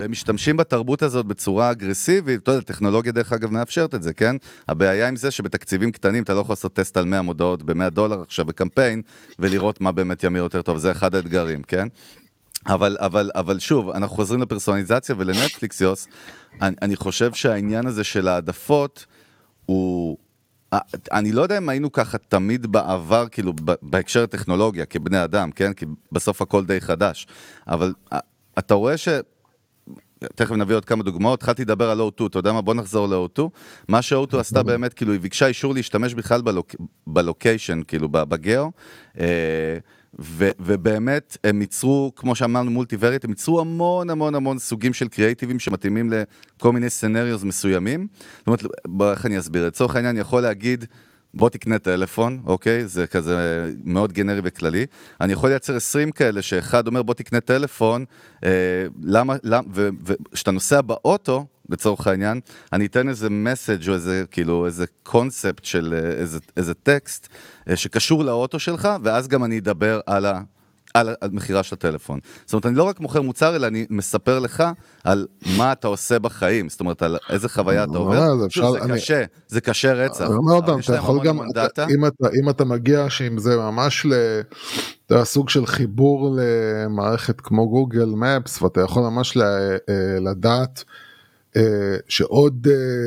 והם משתמשים בתרבות הזאת בצורה אגרסיבית, אתה יודע, טכנולוגיה דרך אגב מאפשרת את זה, כן? הבעיה עם זה שבתקציבים קטנים אתה לא יכול לעשות טסט על 100 מודעות ב-100 דולר עכשיו בקמפיין, ולראות מה באמת ימיר יותר טוב, זה אחד האתגרים, כן? אבל, אבל, אבל שוב, אנחנו חוזרים לפרסונליזציה ולנטפליקס, יוס, אני, אני חושב שהעניין הזה של העדפות הוא... אני לא יודע אם היינו ככה תמיד בעבר, כאילו, בהקשר הטכנולוגיה, כבני אדם, כן? כי בסוף הכל די חדש. אבל אתה רואה ש... תכף נביא עוד כמה דוגמאות, התחלתי לדבר על O2, אתה יודע מה? בוא נחזור ל-O2. מה ש-O2 עשתה באמת, כאילו, היא ביקשה אישור להשתמש בכלל בלוק... בלוקיישן, כאילו, בגאו. אה, ו- ובאמת הם ייצרו, כמו שאמרנו מולטיברית, הם ייצרו המון המון המון סוגים של קריאייטיבים שמתאימים לכל מיני סנריוז מסוימים. זאת אומרת, בוא, איך אני אסביר? לצורך העניין אני יכול להגיד, בוא תקנה טלפון, אוקיי? זה כזה מאוד גנרי וכללי. אני יכול לייצר 20 כאלה שאחד אומר בוא תקנה טלפון, אה, למה, למה, וכשאתה נוסע באוטו, לצורך העניין, אני אתן איזה מסאג' או איזה, כאילו, איזה קונספט של אה, איזה, איזה טקסט אה, שקשור לאוטו שלך, ואז גם אני אדבר על ה... על, על מכירה של הטלפון. זאת אומרת, אני לא רק מוכר מוצר, אלא אני מספר לך על מה אתה עושה בחיים, זאת אומרת, על איזה חוויה אתה עובר. שוב, זה קשה, זה קשה רצח. אני אומר עוד פעם, אתה יכול גם, אם אתה מגיע שעם זה ממש לסוג של חיבור למערכת כמו גוגל מפס, ואתה יכול ממש אה, לדעת, אה, שעוד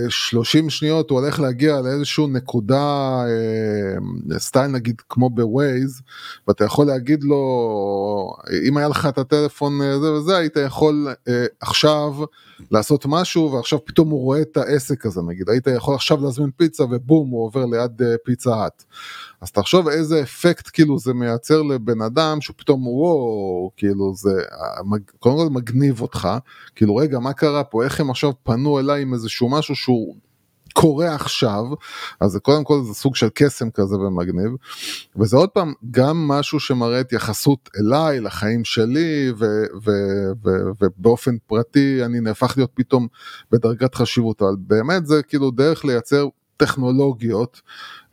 30 אה, שניות הוא הולך להגיע לאיזשהו נקודה, אה, סטייל נגיד כמו בווייז, ואתה יכול להגיד לו, אם היה לך את הטלפון זה וזה, היית יכול עכשיו לעשות משהו, ועכשיו פתאום הוא רואה את העסק הזה, נגיד, היית יכול עכשיו להזמין פיצה ובום, הוא עובר ליד פיצה האט. אז תחשוב איזה אפקט כאילו זה מייצר לבן אדם שפתאום וואו כאילו זה קודם כל מגניב אותך כאילו רגע מה קרה פה איך הם עכשיו פנו אליי עם איזשהו משהו שהוא קורה עכשיו אז זה קודם כל זה סוג של קסם כזה ומגניב. וזה עוד פעם גם משהו שמראה התייחסות אליי לחיים שלי ו- ו- ו- ובאופן פרטי אני נהפך להיות פתאום בדרגת חשיבות. אבל באמת זה כאילו דרך לייצר טכנולוגיות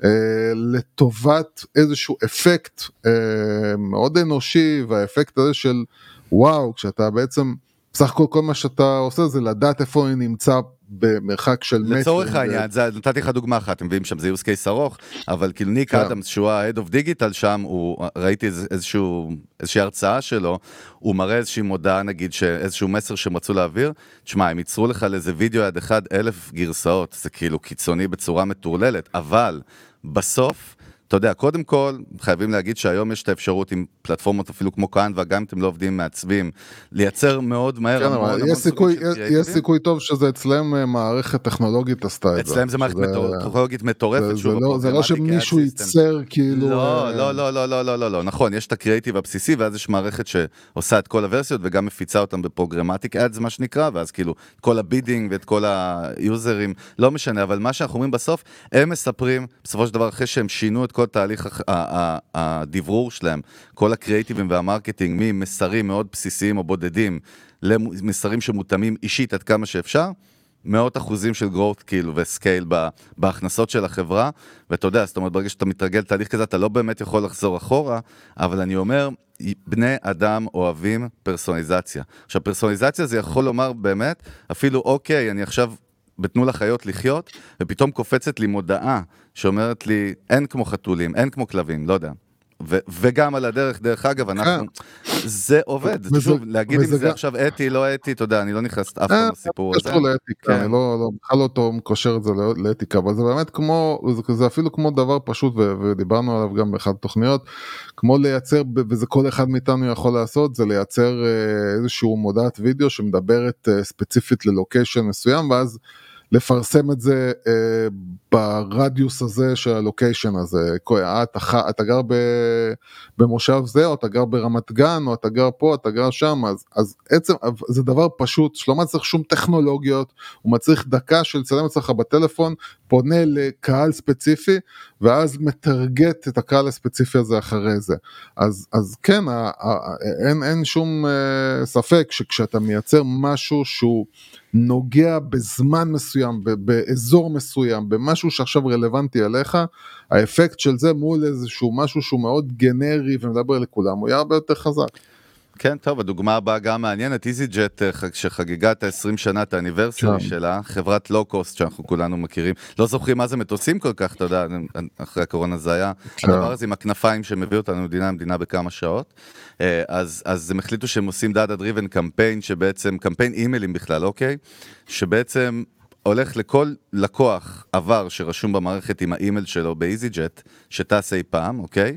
אה, לטובת איזשהו אפקט אה, מאוד אנושי והאפקט הזה של וואו כשאתה בעצם בסך הכל כל מה שאתה עושה זה לדעת איפה אני נמצא במרחק של מטר. לצורך העניין, זה, נתתי לך דוגמה אחת, אתם מביאים שם זה use case ארוך, אבל כאילו ניק כן. אדמס, שהוא ה-Head of Digital שם, הוא, ראיתי איזשהו, איזושהי הרצאה שלו, הוא מראה איזושהי מודעה, נגיד, איזשהו מסר שהם רצו להעביר, תשמע, הם ייצרו לך לאיזה וידאו יד אחד אלף גרסאות, זה כאילו קיצוני בצורה מטורללת, אבל בסוף, אתה יודע, קודם כל, חייבים להגיד שהיום יש את האפשרות עם פלטפורמות אפילו כמו קנווה, גם אם אתם לא עובדים מעצבים, לייצר מאוד מהר כן, אבל יש סיכוי, יש סיכוי טוב שזה אצלם אה, מערכת טכנולוגית עשתה את זה. אצלם זה מערכת טכנולוגית מטורפת. זה זה, לא זה לא שמישהו ייצר כאילו... לא, אה, לא, לא, לא, לא, לא, לא, לא, נכון, יש את הקריאיטיב הבסיסי, ואז יש מערכת שעושה את כל הוורסיות וגם מפיצה אותם בפרוגרמטיק אדס, מה שנקרא, ואז כאילו, כל ה bidding ואת כל ה users, לא משנה, אבל מה שאנחנו אומרים בסוף, הם מספרים, בסופו של דבר, אחרי שהם שינו את כל תהליך הדיוור שלהם, כל הקריאייטיבים וה marketing, ממסרים מאוד בסיסיים או בודדים למסרים שמותאמים אישית עד כמה שאפשר, מאות אחוזים של growth כאילו ו scale בהכנסות של החברה, ואתה יודע, זאת אומרת, ברגע שאתה מתרגל תהליך כזה, אתה לא באמת יכול לחזור אחורה, אבל אני אומר, בני אדם אוהבים פרסונליזציה. עכשיו, פרסונליזציה זה יכול לומר באמת, אפילו אוקיי, אני עכשיו בתנו לחיות לחיות, ופתאום קופצת לי מודעה שאומרת לי, אין כמו חתולים, אין כמו כלבים, לא יודע. ו- וגם על הדרך, דרך אגב, אנחנו, זה עובד, שוב, להגיד אם זה עכשיו אתי, לא אתי, אתה יודע, אני לא נכנס אף אה, פעם לסיפור הזה. קשור לאתיקה, כן. אני לא, לא, בכלל לא טוב קושר את זה לא- לאתיקה, אבל זה באמת כמו, זה, אפילו כמו דבר פשוט, ודיברנו עליו גם באחת התוכניות, כמו לייצר, וזה כל אחד מאיתנו יכול לעשות, זה לייצר אה, איזשהו מודעת וידאו שמדברת אה, ספציפית ללוקיישן מסוים, ואז לפרסם את זה אה, ברדיוס הזה של הלוקיישן הזה. אה, אתה, אתה גר ב, במושב זה, או אתה גר ברמת גן, או אתה גר פה, אתה גר שם, אז, אז עצם, זה דבר פשוט, שלא מצריך שום טכנולוגיות, הוא מצריך דקה של לצלם אצלך בטלפון, פונה לקהל ספציפי, ואז מטרגט את הקהל הספציפי הזה אחרי זה. אז, אז כן, ה, ה, אין, אין שום אה, ספק שכשאתה מייצר משהו שהוא נוגע בזמן מסוים, באזור מסוים, במשהו שעכשיו רלוונטי אליך, האפקט של זה מול איזשהו משהו שהוא מאוד גנרי ומדבר לכולם, הוא יהיה הרבה יותר חזק. כן, טוב, הדוגמה הבאה גם מעניינת, איזי ג'ט שחגגה את ה-20 שנה, את האניברסרי כן. שלה, חברת לואו-קוסט שאנחנו כולנו מכירים, לא זוכרים מה זה מטוסים כל כך, אתה יודע, אחרי הקורונה זה היה, כן. הדבר הזה עם הכנפיים שמביא אותנו ממדינה למדינה בכמה שעות, אה, אז, אז הם החליטו שהם עושים data driven campaign, שבעצם, קמפיין אימיילים בכלל, אוקיי? שבעצם הולך לכל לקוח עבר שרשום במערכת עם האימייל שלו באיזי ג'ט, שטס אי פעם, אוקיי?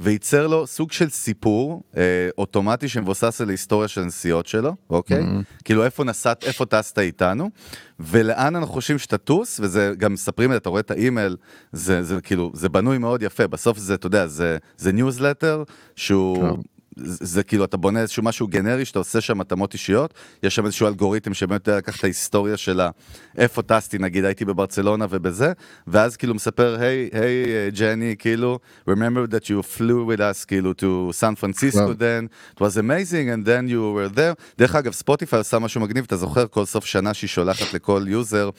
וייצר לו סוג של סיפור אה, אוטומטי שמבוסס על ההיסטוריה של הנסיעות שלו, אוקיי? Mm-hmm. כאילו איפה נסעת, איפה טסת איתנו, ולאן אנחנו חושבים שתטוס, וזה גם מספרים, אתה רואה את האימייל, זה, זה כאילו, זה בנוי מאוד יפה, בסוף זה, אתה יודע, זה, זה ניוזלטר שהוא... זה, זה כאילו אתה בונה איזשהו משהו גנרי שאתה עושה שם התאמות אישיות, יש שם איזשהו אלגוריתם שבאמת יודע לקחת את ההיסטוריה של איפה טסתי, נגיד הייתי בברצלונה ובזה, ואז כאילו מספר, היי, היי Jenny, כאילו, remember that you flew with us כאילו to San Francisco וואו. then, it was amazing and then you were there. דרך אגב, ספוטיפיי עושה משהו מגניב, אתה זוכר כל סוף שנה שהיא שולחת לכל user,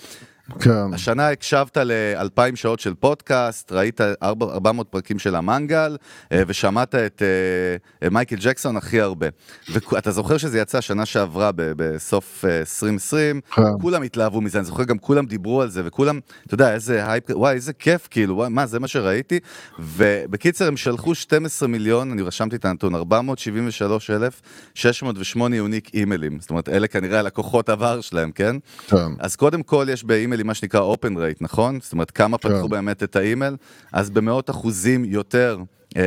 כן, השנה הקשבת לאלפיים שעות של פודקאסט, ראית ארבע- 400 פרקים של המנגל, אה, ושמעת את אה, מייקל ג'קסון הכי הרבה. ואתה זוכר שזה יצא שנה שעברה בסוף אה, 2020, כן. כולם התלהבו מזה, אני זוכר גם כולם דיברו על זה, וכולם, אתה יודע, איזה הייפ, וואי, איזה כיף, כאילו, וואי, מה, זה מה שראיתי? ובקיצר, הם שלחו 12 מיליון, אני רשמתי את הנתון, 473,608 unique אימיילים. זאת אומרת, אלה כנראה הלקוחות עבר שלהם, כן? כן. אז קודם כל יש באימיילים מה שנקרא open rate, נכון? זאת אומרת, כמה פתחו כן. באמת את האימייל, אז במאות אחוזים יותר אה,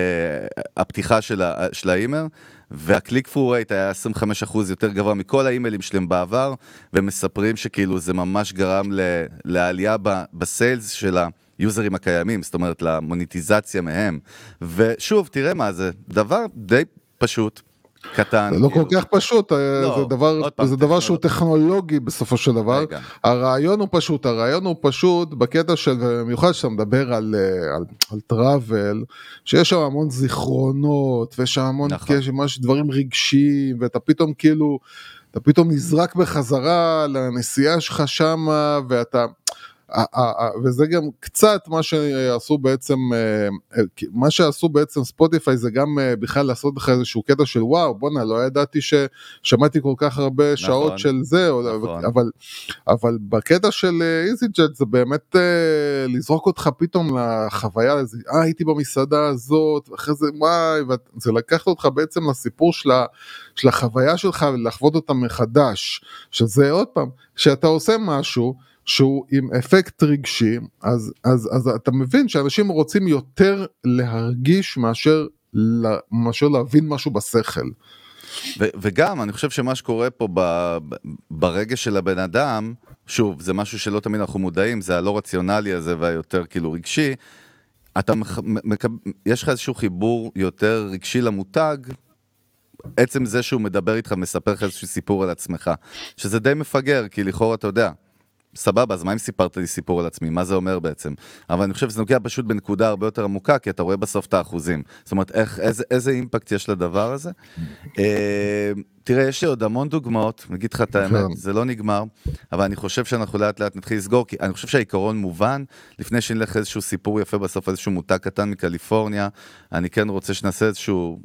הפתיחה של, ה, של האימייל, והקליק פרו רייט היה 25 אחוז יותר גבוה מכל האימיילים שלהם בעבר, ומספרים שכאילו זה ממש גרם ל, לעלייה ב, בסיילס של היוזרים הקיימים, זאת אומרת למוניטיזציה מהם. ושוב, תראה מה זה, דבר די פשוט. קטן. זה לא כאילו. כל כך פשוט, אה, לא, זה דבר, עוד פעם, זה דבר שהוא טכנולוג- טכנולוגי בסופו של דבר. רגע. הרעיון הוא פשוט, הרעיון הוא פשוט בקטע של, במיוחד כשאתה מדבר על, אה, על, על טראבל, שיש שם המון זיכרונות, ויש שם המון נכון. דברים רגשיים, ואתה פתאום כאילו, אתה פתאום נזרק בחזרה לנסיעה שלך שמה, ואתה... וזה גם קצת מה שעשו בעצם, אה, אה, מה שעשו בעצם ספוטיפיי זה גם אה, בכלל לעשות לך איזשהו קטע של וואו בואנה לא ידעתי ששמעתי כל הרבה הרבה שעות של זה, נכון. אבל, אבל בקטע של איזי ג'ט זה באמת לזרוק אותך פתאום לחוויה, אה הייתי במסעדה הזאת, ואחרי זה וואי, זה לקחת אותך בעצם לסיפור של, ה, של החוויה שלך ולחוות אותה מחדש, שזה עוד פעם, כשאתה עושה משהו, שהוא עם אפקט רגשי, אז, אז, אז אתה מבין שאנשים רוצים יותר להרגיש מאשר, לה- מאשר להבין משהו בשכל. ו- וגם, אני חושב שמה שקורה פה ב- ב- ברגש של הבן אדם, שוב, זה משהו שלא תמיד אנחנו מודעים, זה הלא רציונלי הזה והיותר כאילו רגשי, אתה, מח- מקב- יש לך איזשהו חיבור יותר רגשי למותג, עצם זה שהוא מדבר איתך, מספר לך איזשהו סיפור על עצמך, שזה די מפגר, כי לכאורה אתה יודע, סבבה, אז מה אם סיפרת לי סיפור על עצמי? מה זה אומר בעצם? אבל אני חושב שזה נוגע פשוט בנקודה הרבה יותר עמוקה, כי אתה רואה בסוף את האחוזים. זאת אומרת, איך, איזה, איזה אימפקט יש לדבר הזה? אה, תראה, יש לי עוד המון דוגמאות, אני אגיד לך את האמת, כן. זה לא נגמר, אבל אני חושב שאנחנו לאט לאט נתחיל לסגור, כי אני חושב שהעיקרון מובן, לפני שנלך איזשהו סיפור יפה בסוף, איזשהו מותג קטן מקליפורניה, אני כן רוצה שנעשה איזשהו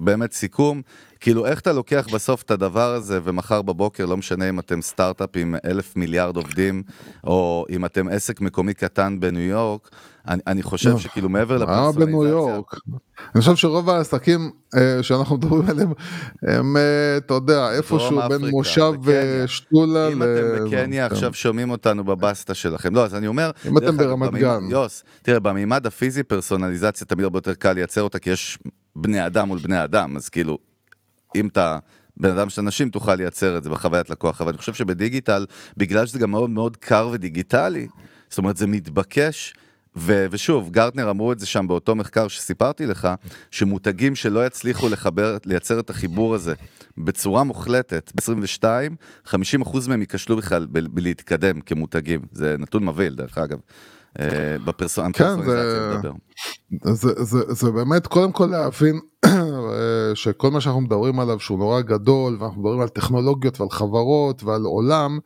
באמת סיכום, כאילו איך אתה לוקח בסוף את הדבר הזה ומחר בבוקר, לא משנה אם אתם סטארט-אפ עם אלף מיליארד עובדים, או אם אתם עסק מקומי קטן בניו יורק, אני, אני חושב לא. שכאילו מעבר מה לפרסונליזציה... בניו יורק? אני חושב שרוב העסקים אה, שאנחנו מדברים עליהם הם אה, אתה יודע איפשהו בין אפריקה, מושב בקניה. ושתולה אם ל- אתם בקניה כן. עכשיו שומעים אותנו בבסטה שלכם, לא, אז אני אומר... אם אתם ברמת במימד- גן. יוס, תראה, במימד הפיזי פרסונליזציה תמיד הרבה יותר קל לייצר אותה, כי יש בני אדם מול בני אדם, אז כאילו, אם אתה בן אדם של אנשים, תוכל לייצר את זה בחוויית לקוח, אבל אני חושב שבדיגיטל, בגלל שזה גם מאוד מאוד קר ודיגיטלי, זאת אומרת, זה מתבקש. ו- ושוב, גרטנר אמרו את זה שם באותו מחקר שסיפרתי לך, שמותגים שלא יצליחו לחבר, לייצר את החיבור הזה בצורה מוחלטת, ב-22, 50% מהם ייכשלו בכלל בלהתקדם כמותגים. זה נתון מבהיל, דרך אגב. בפרסונ- כן, בפרסונליזציה זה- לדבר. זה, באמת קודם כל להבין אה, שכל מה שאנחנו מדברים עליו שהוא נורא גדול ואנחנו מדברים על טכנולוגיות ועל חברות ועל עולם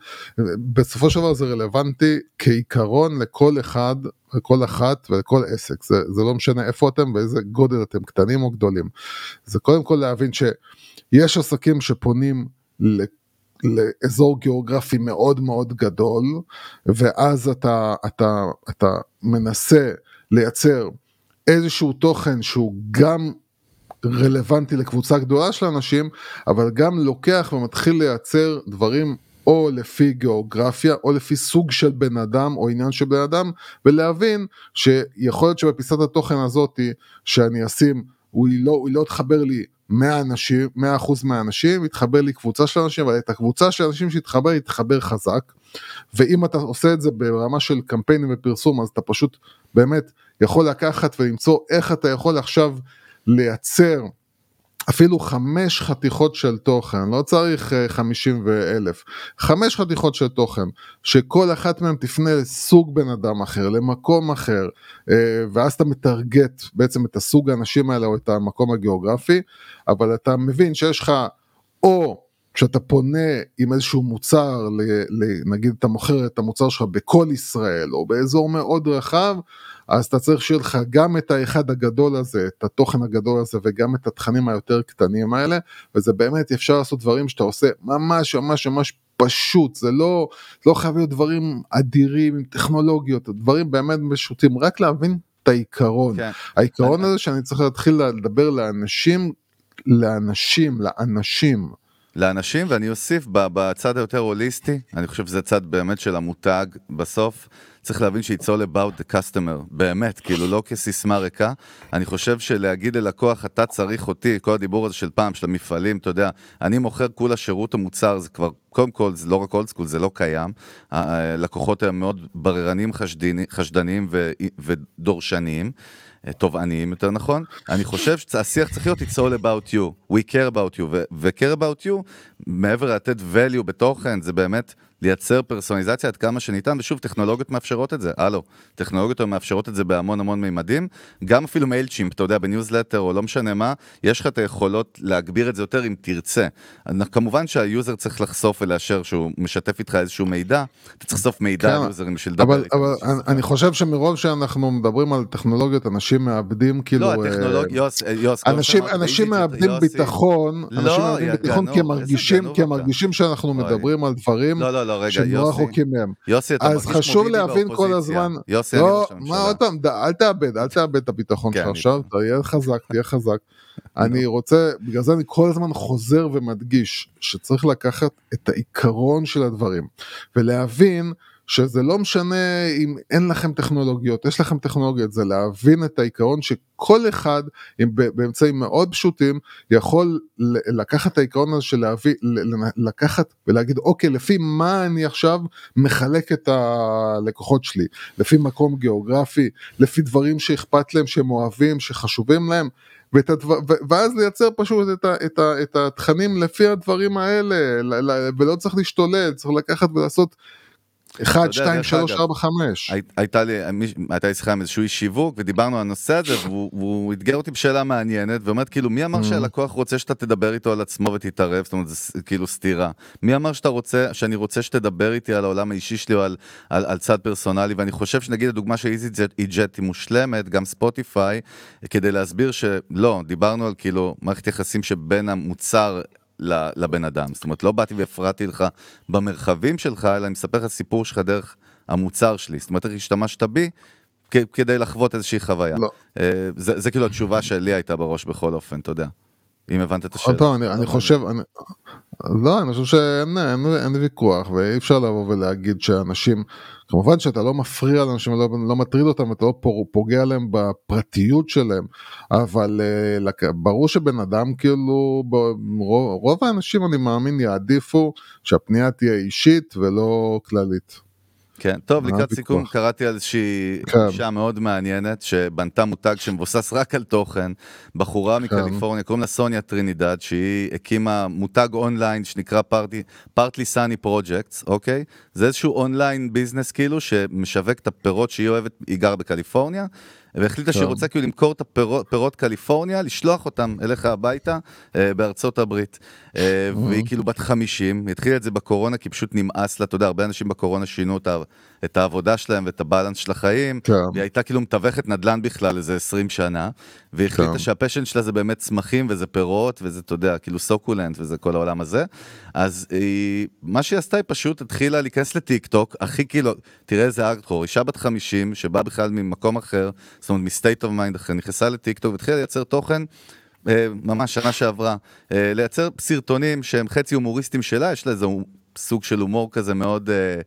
בסופו של דבר זה רלוונטי כעיקרון לכל אחד לכל אחת ולכל עסק זה, זה לא משנה איפה אתם באיזה גודל אתם קטנים או גדולים זה קודם כל להבין שיש עסקים שפונים. לאזור גיאוגרפי מאוד מאוד גדול ואז אתה אתה אתה מנסה לייצר איזשהו תוכן שהוא גם רלוונטי לקבוצה גדולה של אנשים, אבל גם לוקח ומתחיל לייצר דברים או לפי גיאוגרפיה או לפי סוג של בן אדם או עניין של בן אדם, ולהבין שיכול להיות שבפיסת התוכן הזאתי שאני אשים, הוא לא, הוא לא תחבר לי 100 אנשים, 100% מהאנשים, יתחבר לי קבוצה של אנשים, אבל את הקבוצה של אנשים שיתחבר, יתחבר חזק. ואם אתה עושה את זה ברמה של קמפיינים ופרסום, אז אתה פשוט באמת יכול לקחת ולמצוא איך אתה יכול עכשיו לייצר אפילו חמש חתיכות של תוכן, לא צריך אה, חמישים ואלף, חמש חתיכות של תוכן, שכל אחת מהן תפנה לסוג בן אדם אחר, למקום אחר, אה, ואז אתה מטרגט בעצם את הסוג האנשים האלה או את המקום הגיאוגרפי, אבל אתה מבין שיש לך או כשאתה פונה עם איזשהו מוצר, נגיד אתה מוכר את המוצר שלך בכל ישראל או באזור מאוד רחב, אז אתה צריך שיהיה לך גם את האחד הגדול הזה, את התוכן הגדול הזה וגם את התכנים היותר קטנים האלה, וזה באמת אפשר לעשות דברים שאתה עושה ממש ממש ממש פשוט, זה לא, לא חייב להיות דברים אדירים עם טכנולוגיות, דברים באמת פשוטים, רק להבין את העיקרון. כן. העיקרון הזה שאני צריך להתחיל לדבר לאנשים, לאנשים, לאנשים. לאנשים, ואני אוסיף בצד היותר הוליסטי, אני חושב שזה צד באמת של המותג בסוף. צריך להבין ש-it's all about the customer, באמת, כאילו לא כסיסמה ריקה. אני חושב שלהגיד ללקוח, אתה צריך אותי, כל הדיבור הזה של פעם, של המפעלים, אתה יודע, אני מוכר כולה שירות או מוצר, זה כבר, קודם כל, זה לא רק אולד סקול, זה לא קיים. הלקוחות הם מאוד בררנים, חשדני- חשדניים ו- ודורשניים. אה, תובעניים יותר נכון, אני חושב שהשיח צריך להיות it's all about you, we care about you, ו-care about you, מעבר לתת value בתוכן, זה באמת לייצר פרסונליזציה עד כמה שניתן, ושוב, טכנולוגיות מאפשרות את זה, הלו, טכנולוגיות מאפשרות את זה בהמון המון מימדים, גם אפילו מיילצ'ימפ, אתה יודע, בניוזלטר או לא משנה מה, יש לך את היכולות להגביר את זה יותר אם תרצה. כמובן שה user צריך לחשוף ולאשר שהוא משתף איתך איזשהו מידע, אתה צריך לחשוף מידע כן, על יוזרים בשביל לדבר אבל, איתם. אבל אני, אני חושב שמרוב שאנחנו מדברים על טכנולוגיות אנשים מאבדים כאילו לא, אה, הטכנולוגיה, יוס, יוס, כמו אנשים שאמרת, אנשים באיזי, מאבדים. ביטחון לא, אנשים מאבדים ביטחון כי הם מרגישים שאנחנו. מדברים על דברים לא, לא, לא, רגע, נורא יוסי, רחוקים מהם יוסי, אתה אז מרגיש כמו חשוב ביבי להבין כל באופוזיציה. הזמן יוסי, אני לא ראש הממשלה. מה עוד פעם אל תאבד אל תאבד את הביטחון כן, שלך אני עכשיו. תהיה חזק תהיה חזק אני רוצה בגלל זה אני כל הזמן חוזר ומדגיש שצריך לקחת את העיקרון של הדברים ולהבין שזה לא משנה אם אין לכם טכנולוגיות, יש לכם טכנולוגיות, זה להבין את העיקרון שכל אחד עם, באמצעים מאוד פשוטים יכול לקחת את העיקרון הזה של להביא, לקחת ולהגיד אוקיי לפי מה אני עכשיו מחלק את הלקוחות שלי, לפי מקום גיאוגרפי, לפי דברים שאכפת להם, שהם אוהבים, שחשובים להם. ואת הדבר, ואז לייצר פשוט את, ה, את, ה, את התכנים לפי הדברים האלה ולא צריך להשתולל צריך לקחת ולעשות 1, יודע, 2, דרך 3, אגב, 4, 5. הי- הייתה לי, הייתה לי שיחה עם איזשהו איש שיווק ודיברנו על הנושא הזה והוא, אתגר אותי בשאלה מעניינת ואומרת כאילו מי אמר שהלקוח רוצה שאתה תדבר איתו על עצמו ותתערב? זאת אומרת זה כאילו סתירה. מי אמר שאתה רוצה שאני רוצה שתדבר איתי על העולם האישי שלי או על, על, על צד פרסונלי? ואני חושב שנגיד הדוגמה של איזי ג'ט היא מושלמת גם ספוטיפיי כדי להסביר שלא דיברנו על כאילו מערכת יחסים שבין המוצר לבן אדם זאת אומרת לא באתי והפרעתי לך במרחבים שלך אלא אני מספר לך סיפור שלך דרך המוצר שלי, זאת אומרת איך השתמשת בי כדי לחוות איזושהי חוויה. לא. אה, זה, זה כאילו התשובה שלי הייתה בראש בכל אופן, אתה יודע. אם הבנת את השאלה. עוד פעם, אני, אני חושב, אני, לא, אני חושב שאין אין, אין ויכוח ואי אפשר לבוא ולהגיד שאנשים, כמובן שאתה לא מפריע לאנשים, לא, לא מטריד אותם, אתה לא פוגע להם בפרטיות שלהם, אבל אה, לק- ברור שבן אדם כאילו, רוב, רוב האנשים אני מאמין יעדיפו שהפנייה תהיה אישית ולא כללית. כן, טוב, לקראת? סיכום קראתי על איזושהי כן. אישה מאוד מעניינת שבנתה מותג שמבוסס רק על תוכן, בחורה כן. מקליפורניה, קוראים לה סוניה טרינידד, שהיא הקימה מותג אונליין שנקרא Partly Sunny Projects, אוקיי? זה איזשהו online business כאילו שמשווק את הפירות שהיא אוהבת, היא גרה בקליפורניה. והחליטה שהיא כן. רוצה כאילו למכור את הפירות פירות קליפורניה, לשלוח אותם אליך הביתה אה, בארצות הברית. אה, והיא כאילו בת 50, היא התחילה את זה בקורונה כי פשוט נמאס לה, אתה יודע, הרבה אנשים בקורונה שינו את, ה- את העבודה שלהם ואת ה balance של החיים. כן. והיא הייתה כאילו מתווכת נדל"ן בכלל איזה 20 שנה, והיא החליטה כן. שה passion שלה זה באמת צמחים וזה פירות וזה, אתה יודע, כאילו succulent וזה כל העולם הזה. אז היא, מה שהיא עשתה היא פשוט התחילה להיכנס לטיק טוק, הכי כאילו, תראה איזה ארדקור, אישה בת 50 שבאה בכלל ממקום אחר, זאת אומרת מ state of mind אחר, נכנסה לטיק טוק והתחילה לייצר תוכן. אה, ממש שנה שעברה, אה, לייצר סרטונים שהם חצי הומוריסטים שלה, יש לה איזה סוג של הומור כזה מאוד אה,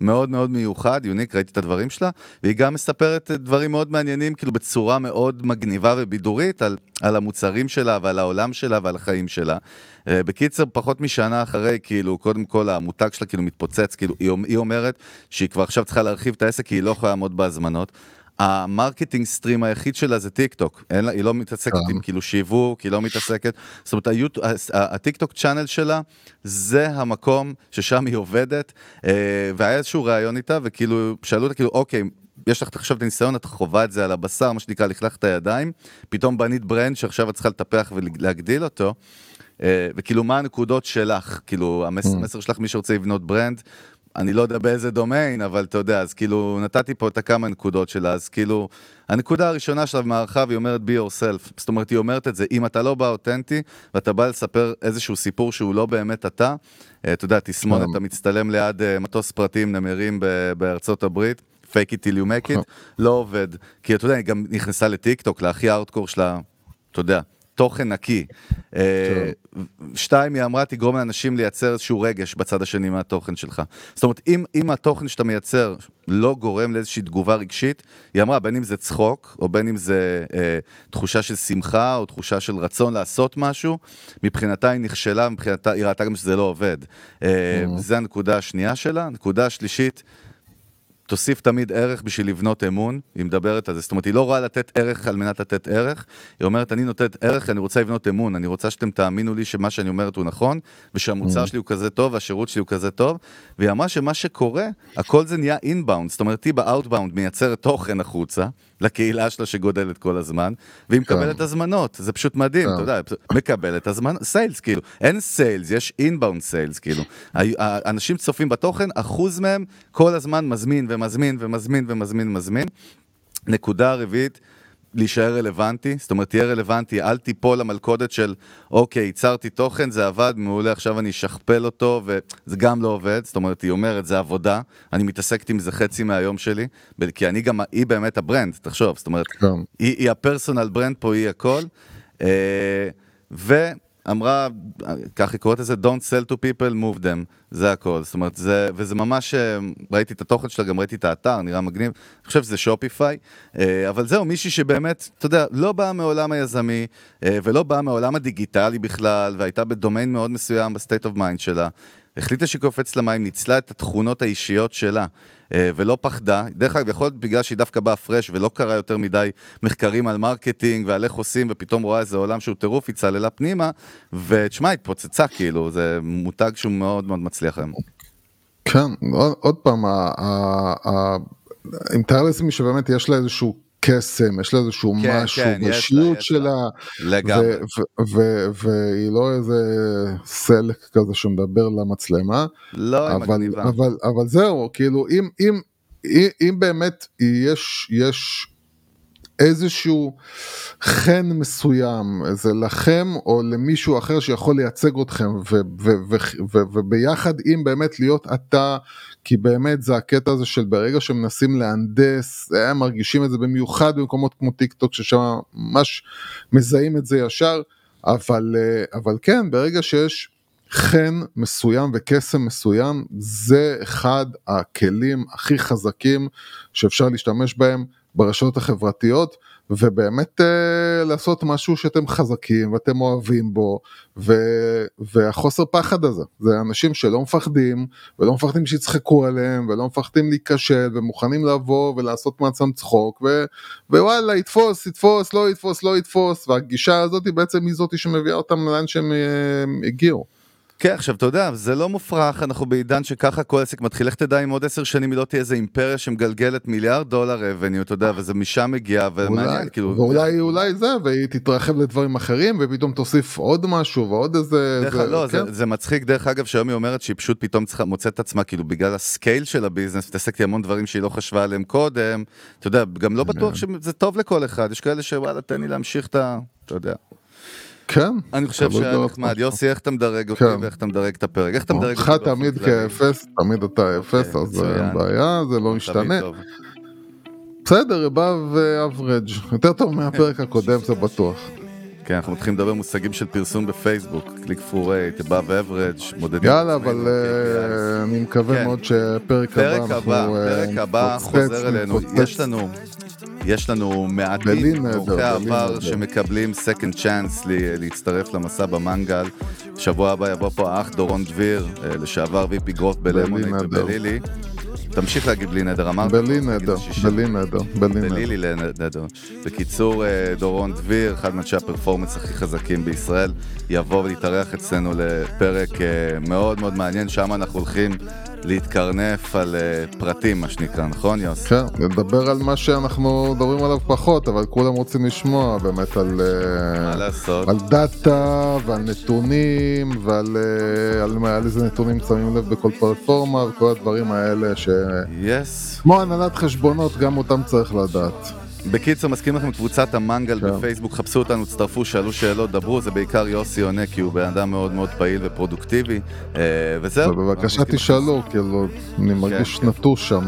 מאוד מאוד מיוחד, unique, ראיתי את הדברים שלה, והיא גם מספרת דברים מאוד מעניינים, כאילו בצורה מאוד מגניבה ובידורית על, על המוצרים שלה ועל העולם שלה ועל החיים שלה. בקיצר, פחות משנה אחרי, כאילו, קודם כל המותג שלה כאילו מתפוצץ, כאילו, היא, היא אומרת שהיא כבר עכשיו צריכה להרחיב את העסק כי היא לא יכולה לעמוד בהזמנות. ה marketing stream היחיד שלה זה טיק טוק, אין לה, היא לא מתעסקת כן. עם כאילו שיווק, היא לא מתעסקת, זאת אומרת היוט- הטיק טוק channel שלה זה המקום ששם היא עובדת, אה, והיה איזשהו ראיון איתה וכאילו שאלו אותה כאילו אוקיי, יש לך עכשיו את הניסיון, את חווה את זה על הבשר, מה שנקרא לכלך את הידיים, פתאום בנית brand שעכשיו את צריכה לטפח ולהגדיל אותו. אה, וכאילו מה הנקודות שלך, כאילו המס- המסר שלך מי שרוצה לבנות brand, אני לא יודע באיזה דומיין, אבל אתה יודע, אז כאילו נתתי פה את הכמה נקודות שלה, אז כאילו, הנקודה הראשונה שלה במערכה, והיא אומרת be yourself, זאת אומרת, היא אומרת את זה, אם אתה לא בא אותנטי, ואתה בא לספר איזשהו סיפור שהוא לא באמת אתה, אה, אתה יודע, תסמונת, כן. אתה מצטלם ליד אה, מטוס פרטי עם נמרים בארצות הברית. fake it till you make it, לא עובד. כי אתה יודע, היא גם נכנסה לטיק טוק, להכי הארדקור שלה, אתה יודע, תוכן נקי. אה, שתיים, היא אמרה, תגרום לאנשים לייצר איזשהו רגש בצד השני מהתוכן שלך. זאת אומרת, אם, אם התוכן שאתה מייצר לא גורם לאיזושהי תגובה רגשית, היא אמרה, בין אם זה צחוק, או בין אם זה אה, תחושה של שמחה, או תחושה של רצון לעשות משהו, מבחינתה היא נכשלה, מבחינתה היא ראתה גם שזה לא עובד. אה, זה הנקודה השנייה שלה. הנקודה השלישית, תוסיף תמיד ערך בשביל לבנות אמון, היא מדברת על זה, זאת אומרת, היא לא רואה לתת ערך על מנת לתת ערך, היא אומרת, אני נותנת ערך, אני רוצה לבנות אמון, אני רוצה שאתם תאמינו לי שמה שאני אומרת הוא נכון, ושהמוצר שלי הוא כזה טוב, והשירות שלי הוא כזה טוב, והיא אמרה שמה שקורה, הכל זה נהיה inbound, זאת אומרת, היא ב outbound מייצרת תוכן החוצה, לקהילה שלה שגודלת כל הזמן, והיא מקבלת הזמנות, זה פשוט מדהים, כן. אתה יודע, מקבלת הזמנות, sales כאילו, אין sales, יש inbound sales כאילו, האנשים צופים בתוכן, אחוז מהם כל הזמן מזמין ומזמין ומזמין ומזמין ומזמין. נקודה רביעית, להישאר רלוונטי, זאת אומרת, תהיה רלוונטי, אל תיפול למלכודת של, אוקיי, ייצרתי תוכן, זה עבד, מעולה, עכשיו אני אשכפל אותו, וזה גם לא עובד, זאת אומרת, היא אומרת, זה עבודה, אני מתעסקת עם זה חצי מהיום שלי, כי אני גם, היא באמת ה brand, תחשוב, זאת אומרת, כן. היא, היא ה personal brand פה, היא הכל. אה, ואמרה, כך היא קוראת לזה, Don't sell to people, move them, זה הכל. זאת אומרת, זה, וזה ממש, אה, ראיתי את התוכן שלה, גם ראיתי את האתר, נראה מגניב. אני חושב שזה Shopify, אה, אבל זהו, מישהי שבאמת, אתה יודע, לא באה מעולם היזמי, אה, ולא באה מעולם הדיגיטלי בכלל, והייתה בדומיין מאוד מסוים ב state of mind שלה. החליטה שהיא קופצת למים, ניצלה את התכונות האישיות שלה, ולא פחדה. דרך אגב, יכול להיות בגלל שהיא דווקא באה fresh ולא קרא יותר מדי מחקרים על marketing ועל איך עושים, ופתאום רואה איזה עולם שהוא טירוף, היא צללה פנימה, ותשמע, התפוצצה כאילו, זה מותג שהוא מאוד מאוד מצליח היום. כן, עוד, עוד פעם, אני מתאר לעצמי שבאמת יש לה איזשהו קסם, יש לה איזשהו כן, משהו כן, יש שלה, לגמרי. ו- ו- ו- והיא לא איזה סלק כזה שמדבר למצלמה, לא, אבל, מגניבה. אבל, אבל זהו, כאילו אם, אם, אם, אם באמת יש, יש איזשהו חן מסוים, זה לכם או למישהו אחר שיכול לייצג אתכם, וביחד עם באמת להיות אתה, כי באמת זה הקטע הזה של ברגע שמנסים להנדס, הם מרגישים את זה במיוחד במקומות כמו טיק טוק, ששם ממש מזהים את זה ישר, אבל, אה, אבל כן, ברגע שיש חן מסוים וקסם מסוים, זה אחד הכלים הכי חזקים שאפשר להשתמש בהם ברשתות החברתיות, ובאמת אה, לעשות משהו שאתם חזקים ואתם אוהבים בו, ו, והחוסר פחד הזה, זה אנשים שלא מפחדים, ולא מפחדים שיצחקו עליהם, ולא מפחדים להיכשל, ומוכנים לבוא ולעשות מעצמם צחוק, ו, ווואלה, יתפוס, יתפוס, לא יתפוס, לא יתפוס, והגישה הזאת היא בעצם היא זאת שמביאה אותם לאן שהם אה, הגיעו. כן, עכשיו אתה יודע, זה לא מופרך, אנחנו בעידן שככה כל עסק מתחיל, לך תדע אם עוד עשר שנים היא לא תהיה איזה אימפריה שמגלגלת מיליארד דולר רבניו, אתה יודע, וזה משם מגיע, ומעניין, כאילו... ואולי אולי זה, והיא תתרחב לדברים אחרים, ופתאום תוסיף עוד משהו ועוד איזה... דרך זה, לא, כן. זה, זה מצחיק. דרך אגב שהיום היא אומרת שהיא פשוט פתאום צריכה, מוצאת את עצמה כאילו בגלל ה scale של ה business, מתעסקת המון דברים שהיא לא חשבה עליהם קודם, אתה יודע, גם לא בטוח שזה טוב לכל אחד, יש כאלה שוואלה תן לי להמשיך את ה... אתה יודע. כן. אני חושב תלוי שהיה. נחמד, יוסי איך אתה מדרג אותי כן. ואיך אתה מדרג את הפרק, איך אתה מדרג אותך אותי באופן תמיד? כאפס, תמיד אתה אפס, אוקיי, אז. אין בעיה, זה לא משתנה. בסדר, above average, יותר טוב מהפרק הקודם, זה בטוח. כן, אנחנו מתחילים לדבר מושגים של פרסום בפייסבוק, קליק פור רייט, above average, מודדים. יאללה, אבל אה. אני מקווה כן. מאוד שפרק הבא פרק אנחנו... הבא, אה, פרק הבא חוזר אלינו. יש לנו, יש לנו מעטים בלי העבר. שמקבלים second chance ל- להצטרף למסע במנגל. שבוע הבא יבוא פה האח דורון דביר, אה, לשעבר VP גרוף בלמונייט. ובלילי. תמשיך להגיד בלי נדר, אמרת? בלי נדר. בלי נדר, בלי נדר. בלילי לנדר. בקיצור, אה, דורון דביר, אחד מאנשי הפרפורמנס הכי חזקים בישראל, יבוא ולהתארח אצלנו לפרק אה, מאוד מאוד מעניין, שם אנחנו הולכים להתקרנף על אה, פרטים, מה שנקרא, נכון יוס? כן, נדבר על מה שאנחנו מדברים עליו פחות, אבל כולם רוצים לשמוע באמת על, מה לעשות? על דאטה ועל נתונים ועל על, על איזה נתונים שמים לב בכל פלטפורמה וכל הדברים האלה שכמו יס. הנהלת חשבונות גם אותם צריך לדעת. בקיצור, מסכים לכם קבוצת המנגל כן. בפייסבוק, חפשו אותנו, תצטרפו, שאלו שאלות, דברו, זה בעיקר יוסי עונה, כי הוא בן אדם מאוד מאוד פעיל ופרודוקטיבי, אה, וזהו. מסכימים. תשאלו, כאילו, אני מרגיש כן. נטוש שם.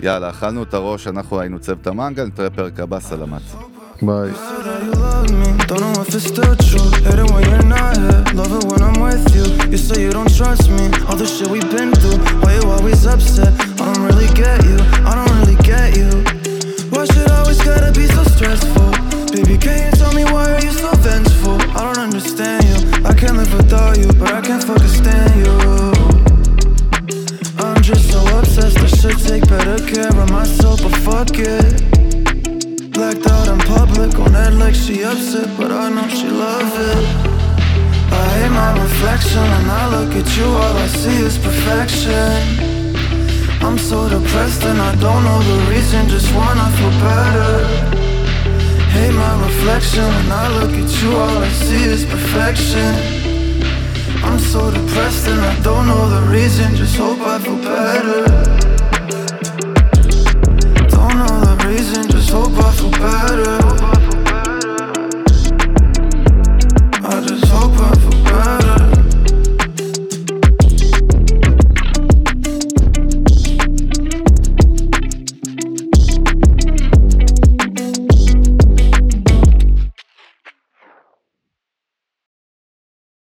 יאללה, אכלנו את הראש, אנחנו היינו צוות המנגל, נתראה פרק הבא, סלמת. Bye. Don't know if it's. Hate it when you're not here. Love it when I'm with you. You say you don't trust me. All the shit we've been through. Why you always upset? I don't really get you. I don't really get you. Why should I always gotta be so stressful? Baby, can you tell me why are you so vengeful? I don't understand you. I can't live without you, but I can't fucking stand you. I'm just so obsessed. I should take better care of myself, but fuck it. Blacked out in public on that like she upset, but I know she love it. I hate my reflection and I look at you, all I see is perfection. I'm so depressed and I don't know the reason, just wanna feel better. Hate my reflection when I look at you, all I see is perfection. I'm so depressed and I don't know the reason, just hope I feel better. just hope I feel better. I just hope I feel better.